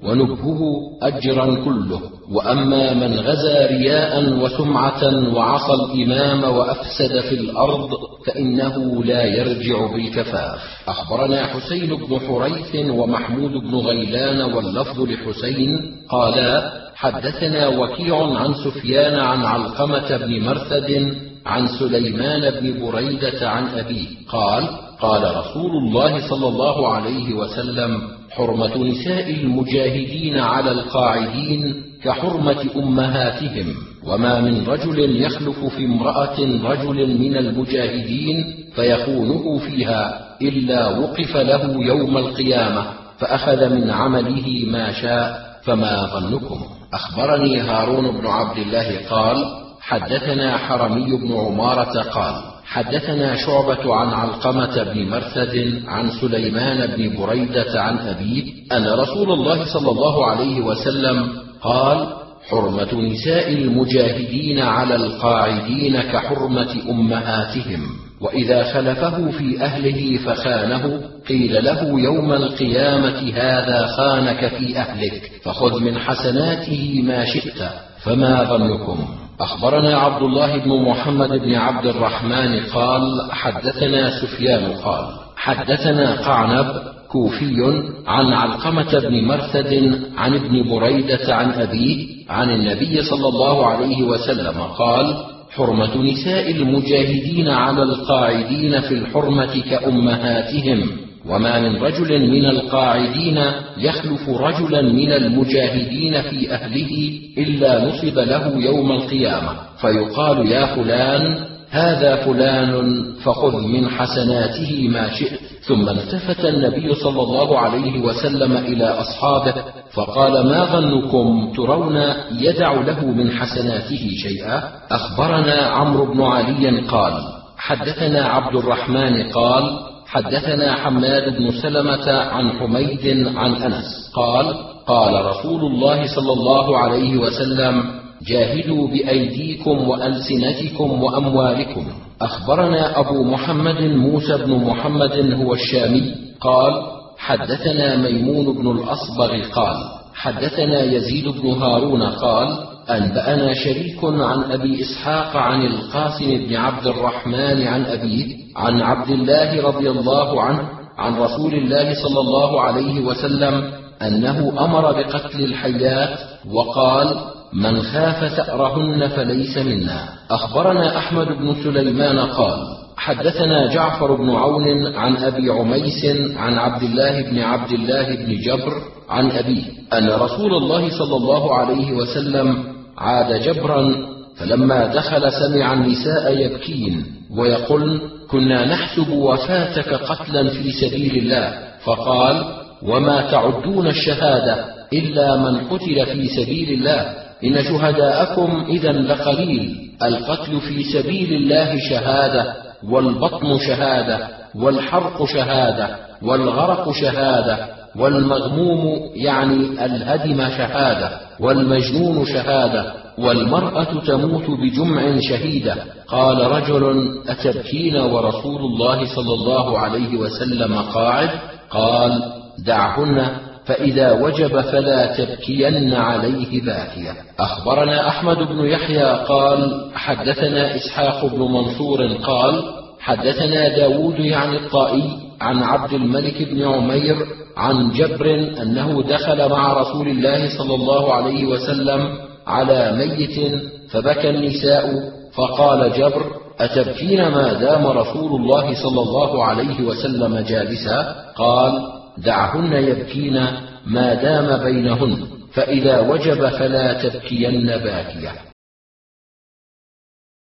ونبهه أجرا كله. وأما من غزا رياء وسمعة وعصى الإمام وأفسد في الأرض فإنه لا يرجع بالكفاف. أخبرنا حسين بن حريث ومحمود بن غيلان واللفظ لحسين قالا حدثنا وكيع عن سفيان عن علقمة بن مرثد عن سليمان بن بريدة عن أبيه قال قال رسول الله صلى الله عليه وسلم حرمة نساء المجاهدين على القاعدين كحرمة أمهاتهم وما من رجل يخلف في امرأة رجل من المجاهدين فيخونه فيها إلا وقف له يوم القيامة فأخذ من عمله ما شاء فما ظنكم. أخبرني هارون بن عبد الله قال حدثنا حرمي بن عمارة قال حدثنا شعبة عن علقمة بن مرثد عن سليمان بن بريدة عن أبيه أن رسول الله صلى الله عليه وسلم قال حرمة نساء المجاهدين على القاعدين كحرمة أمهاتهم. وإذا خلفه في أهله فخانه قيل له يوم القيامة هذا خانك في أهلك فخذ من حسناته ما شئت فما ظنكم؟ أخبرنا عبد الله بن محمد بن عبد الرحمن قال حدثنا سفيان قال حدثنا قعنب كوفي عن علقمة بن مرثد عن ابن بريدة عن أبيه عن النبي صلى الله عليه وسلم قال حرمة نساء المجاهدين على القاعدين في الحرمة كأمهاتهم. وما من رجل من القاعدين يخلف رجلا من المجاهدين في أهله إلا نصب له يوم القيامة. فيقال يا فلان هذا فلان فخذ من حسناته ما شئت. ثم التفت النبي صلى الله عليه وسلم إلى أصحابه فقال ما ظنكم ترون يدع له من حسناته شيئا؟ أخبرنا عمرو بن علي قال حدثنا عبد الرحمن قال حدثنا حماد بن سلمة عن حميد عن أنس قال قال رسول الله صلى الله عليه وسلم جاهدوا بأيديكم وألسنتكم وأموالكم. أخبرنا أبو محمد موسى بن محمد هو الشامي قال حدثنا ميمون بن الأصبغ قال حدثنا يزيد بن هارون قال أنبأنا شريك عن أبي إسحاق عن القاسم بن عبد الرحمن عن أبيه عن عبد الله رضي الله عنه عن رسول الله صلى الله عليه وسلم أنه أمر بقتل الحيات وقال من خاف ثأرهن فليس منا. أخبرنا أحمد بن سليمان قال حدثنا جعفر بن عون عن أبي عميس عن عبد الله بن عبد الله بن جبر عن أبيه أن رسول الله صلى الله عليه وسلم عاد جبرا فلما دخل سمع النساء يبكين ويقولن كنا نحسب وفاتك قتلا في سبيل الله. فقال وما تعدون الشهادة إلا من قتل في سبيل الله. إن شهداءكم إذا لقليل القتل في سبيل الله شهادة والبطن شهادة والحرق شهادة والغرق شهادة والمغموم يعني الهدم شهادة والمجنون شهادة والمرأة تموت بجمع شهيدة. قال رجل أتبكين ورسول الله صلى الله عليه وسلم قاعد؟ قال دعهن فإذا وجب فلا تبكين عليه باكية. أخبرنا أحمد بن يحيى قال حدثنا إسحاق بن منصور قال حدثنا داود يعني الطائي عن عبد الملك بن عمير عن جبر أنه دخل مع رسول الله صلى الله عليه وسلم على ميت فبكى النساء فقال جبر أتبكين ما دام رسول الله صلى الله عليه وسلم جالسا؟ قال دعهن يبكين ما دام بينهن فإذا وجب فلا تبكين باكية.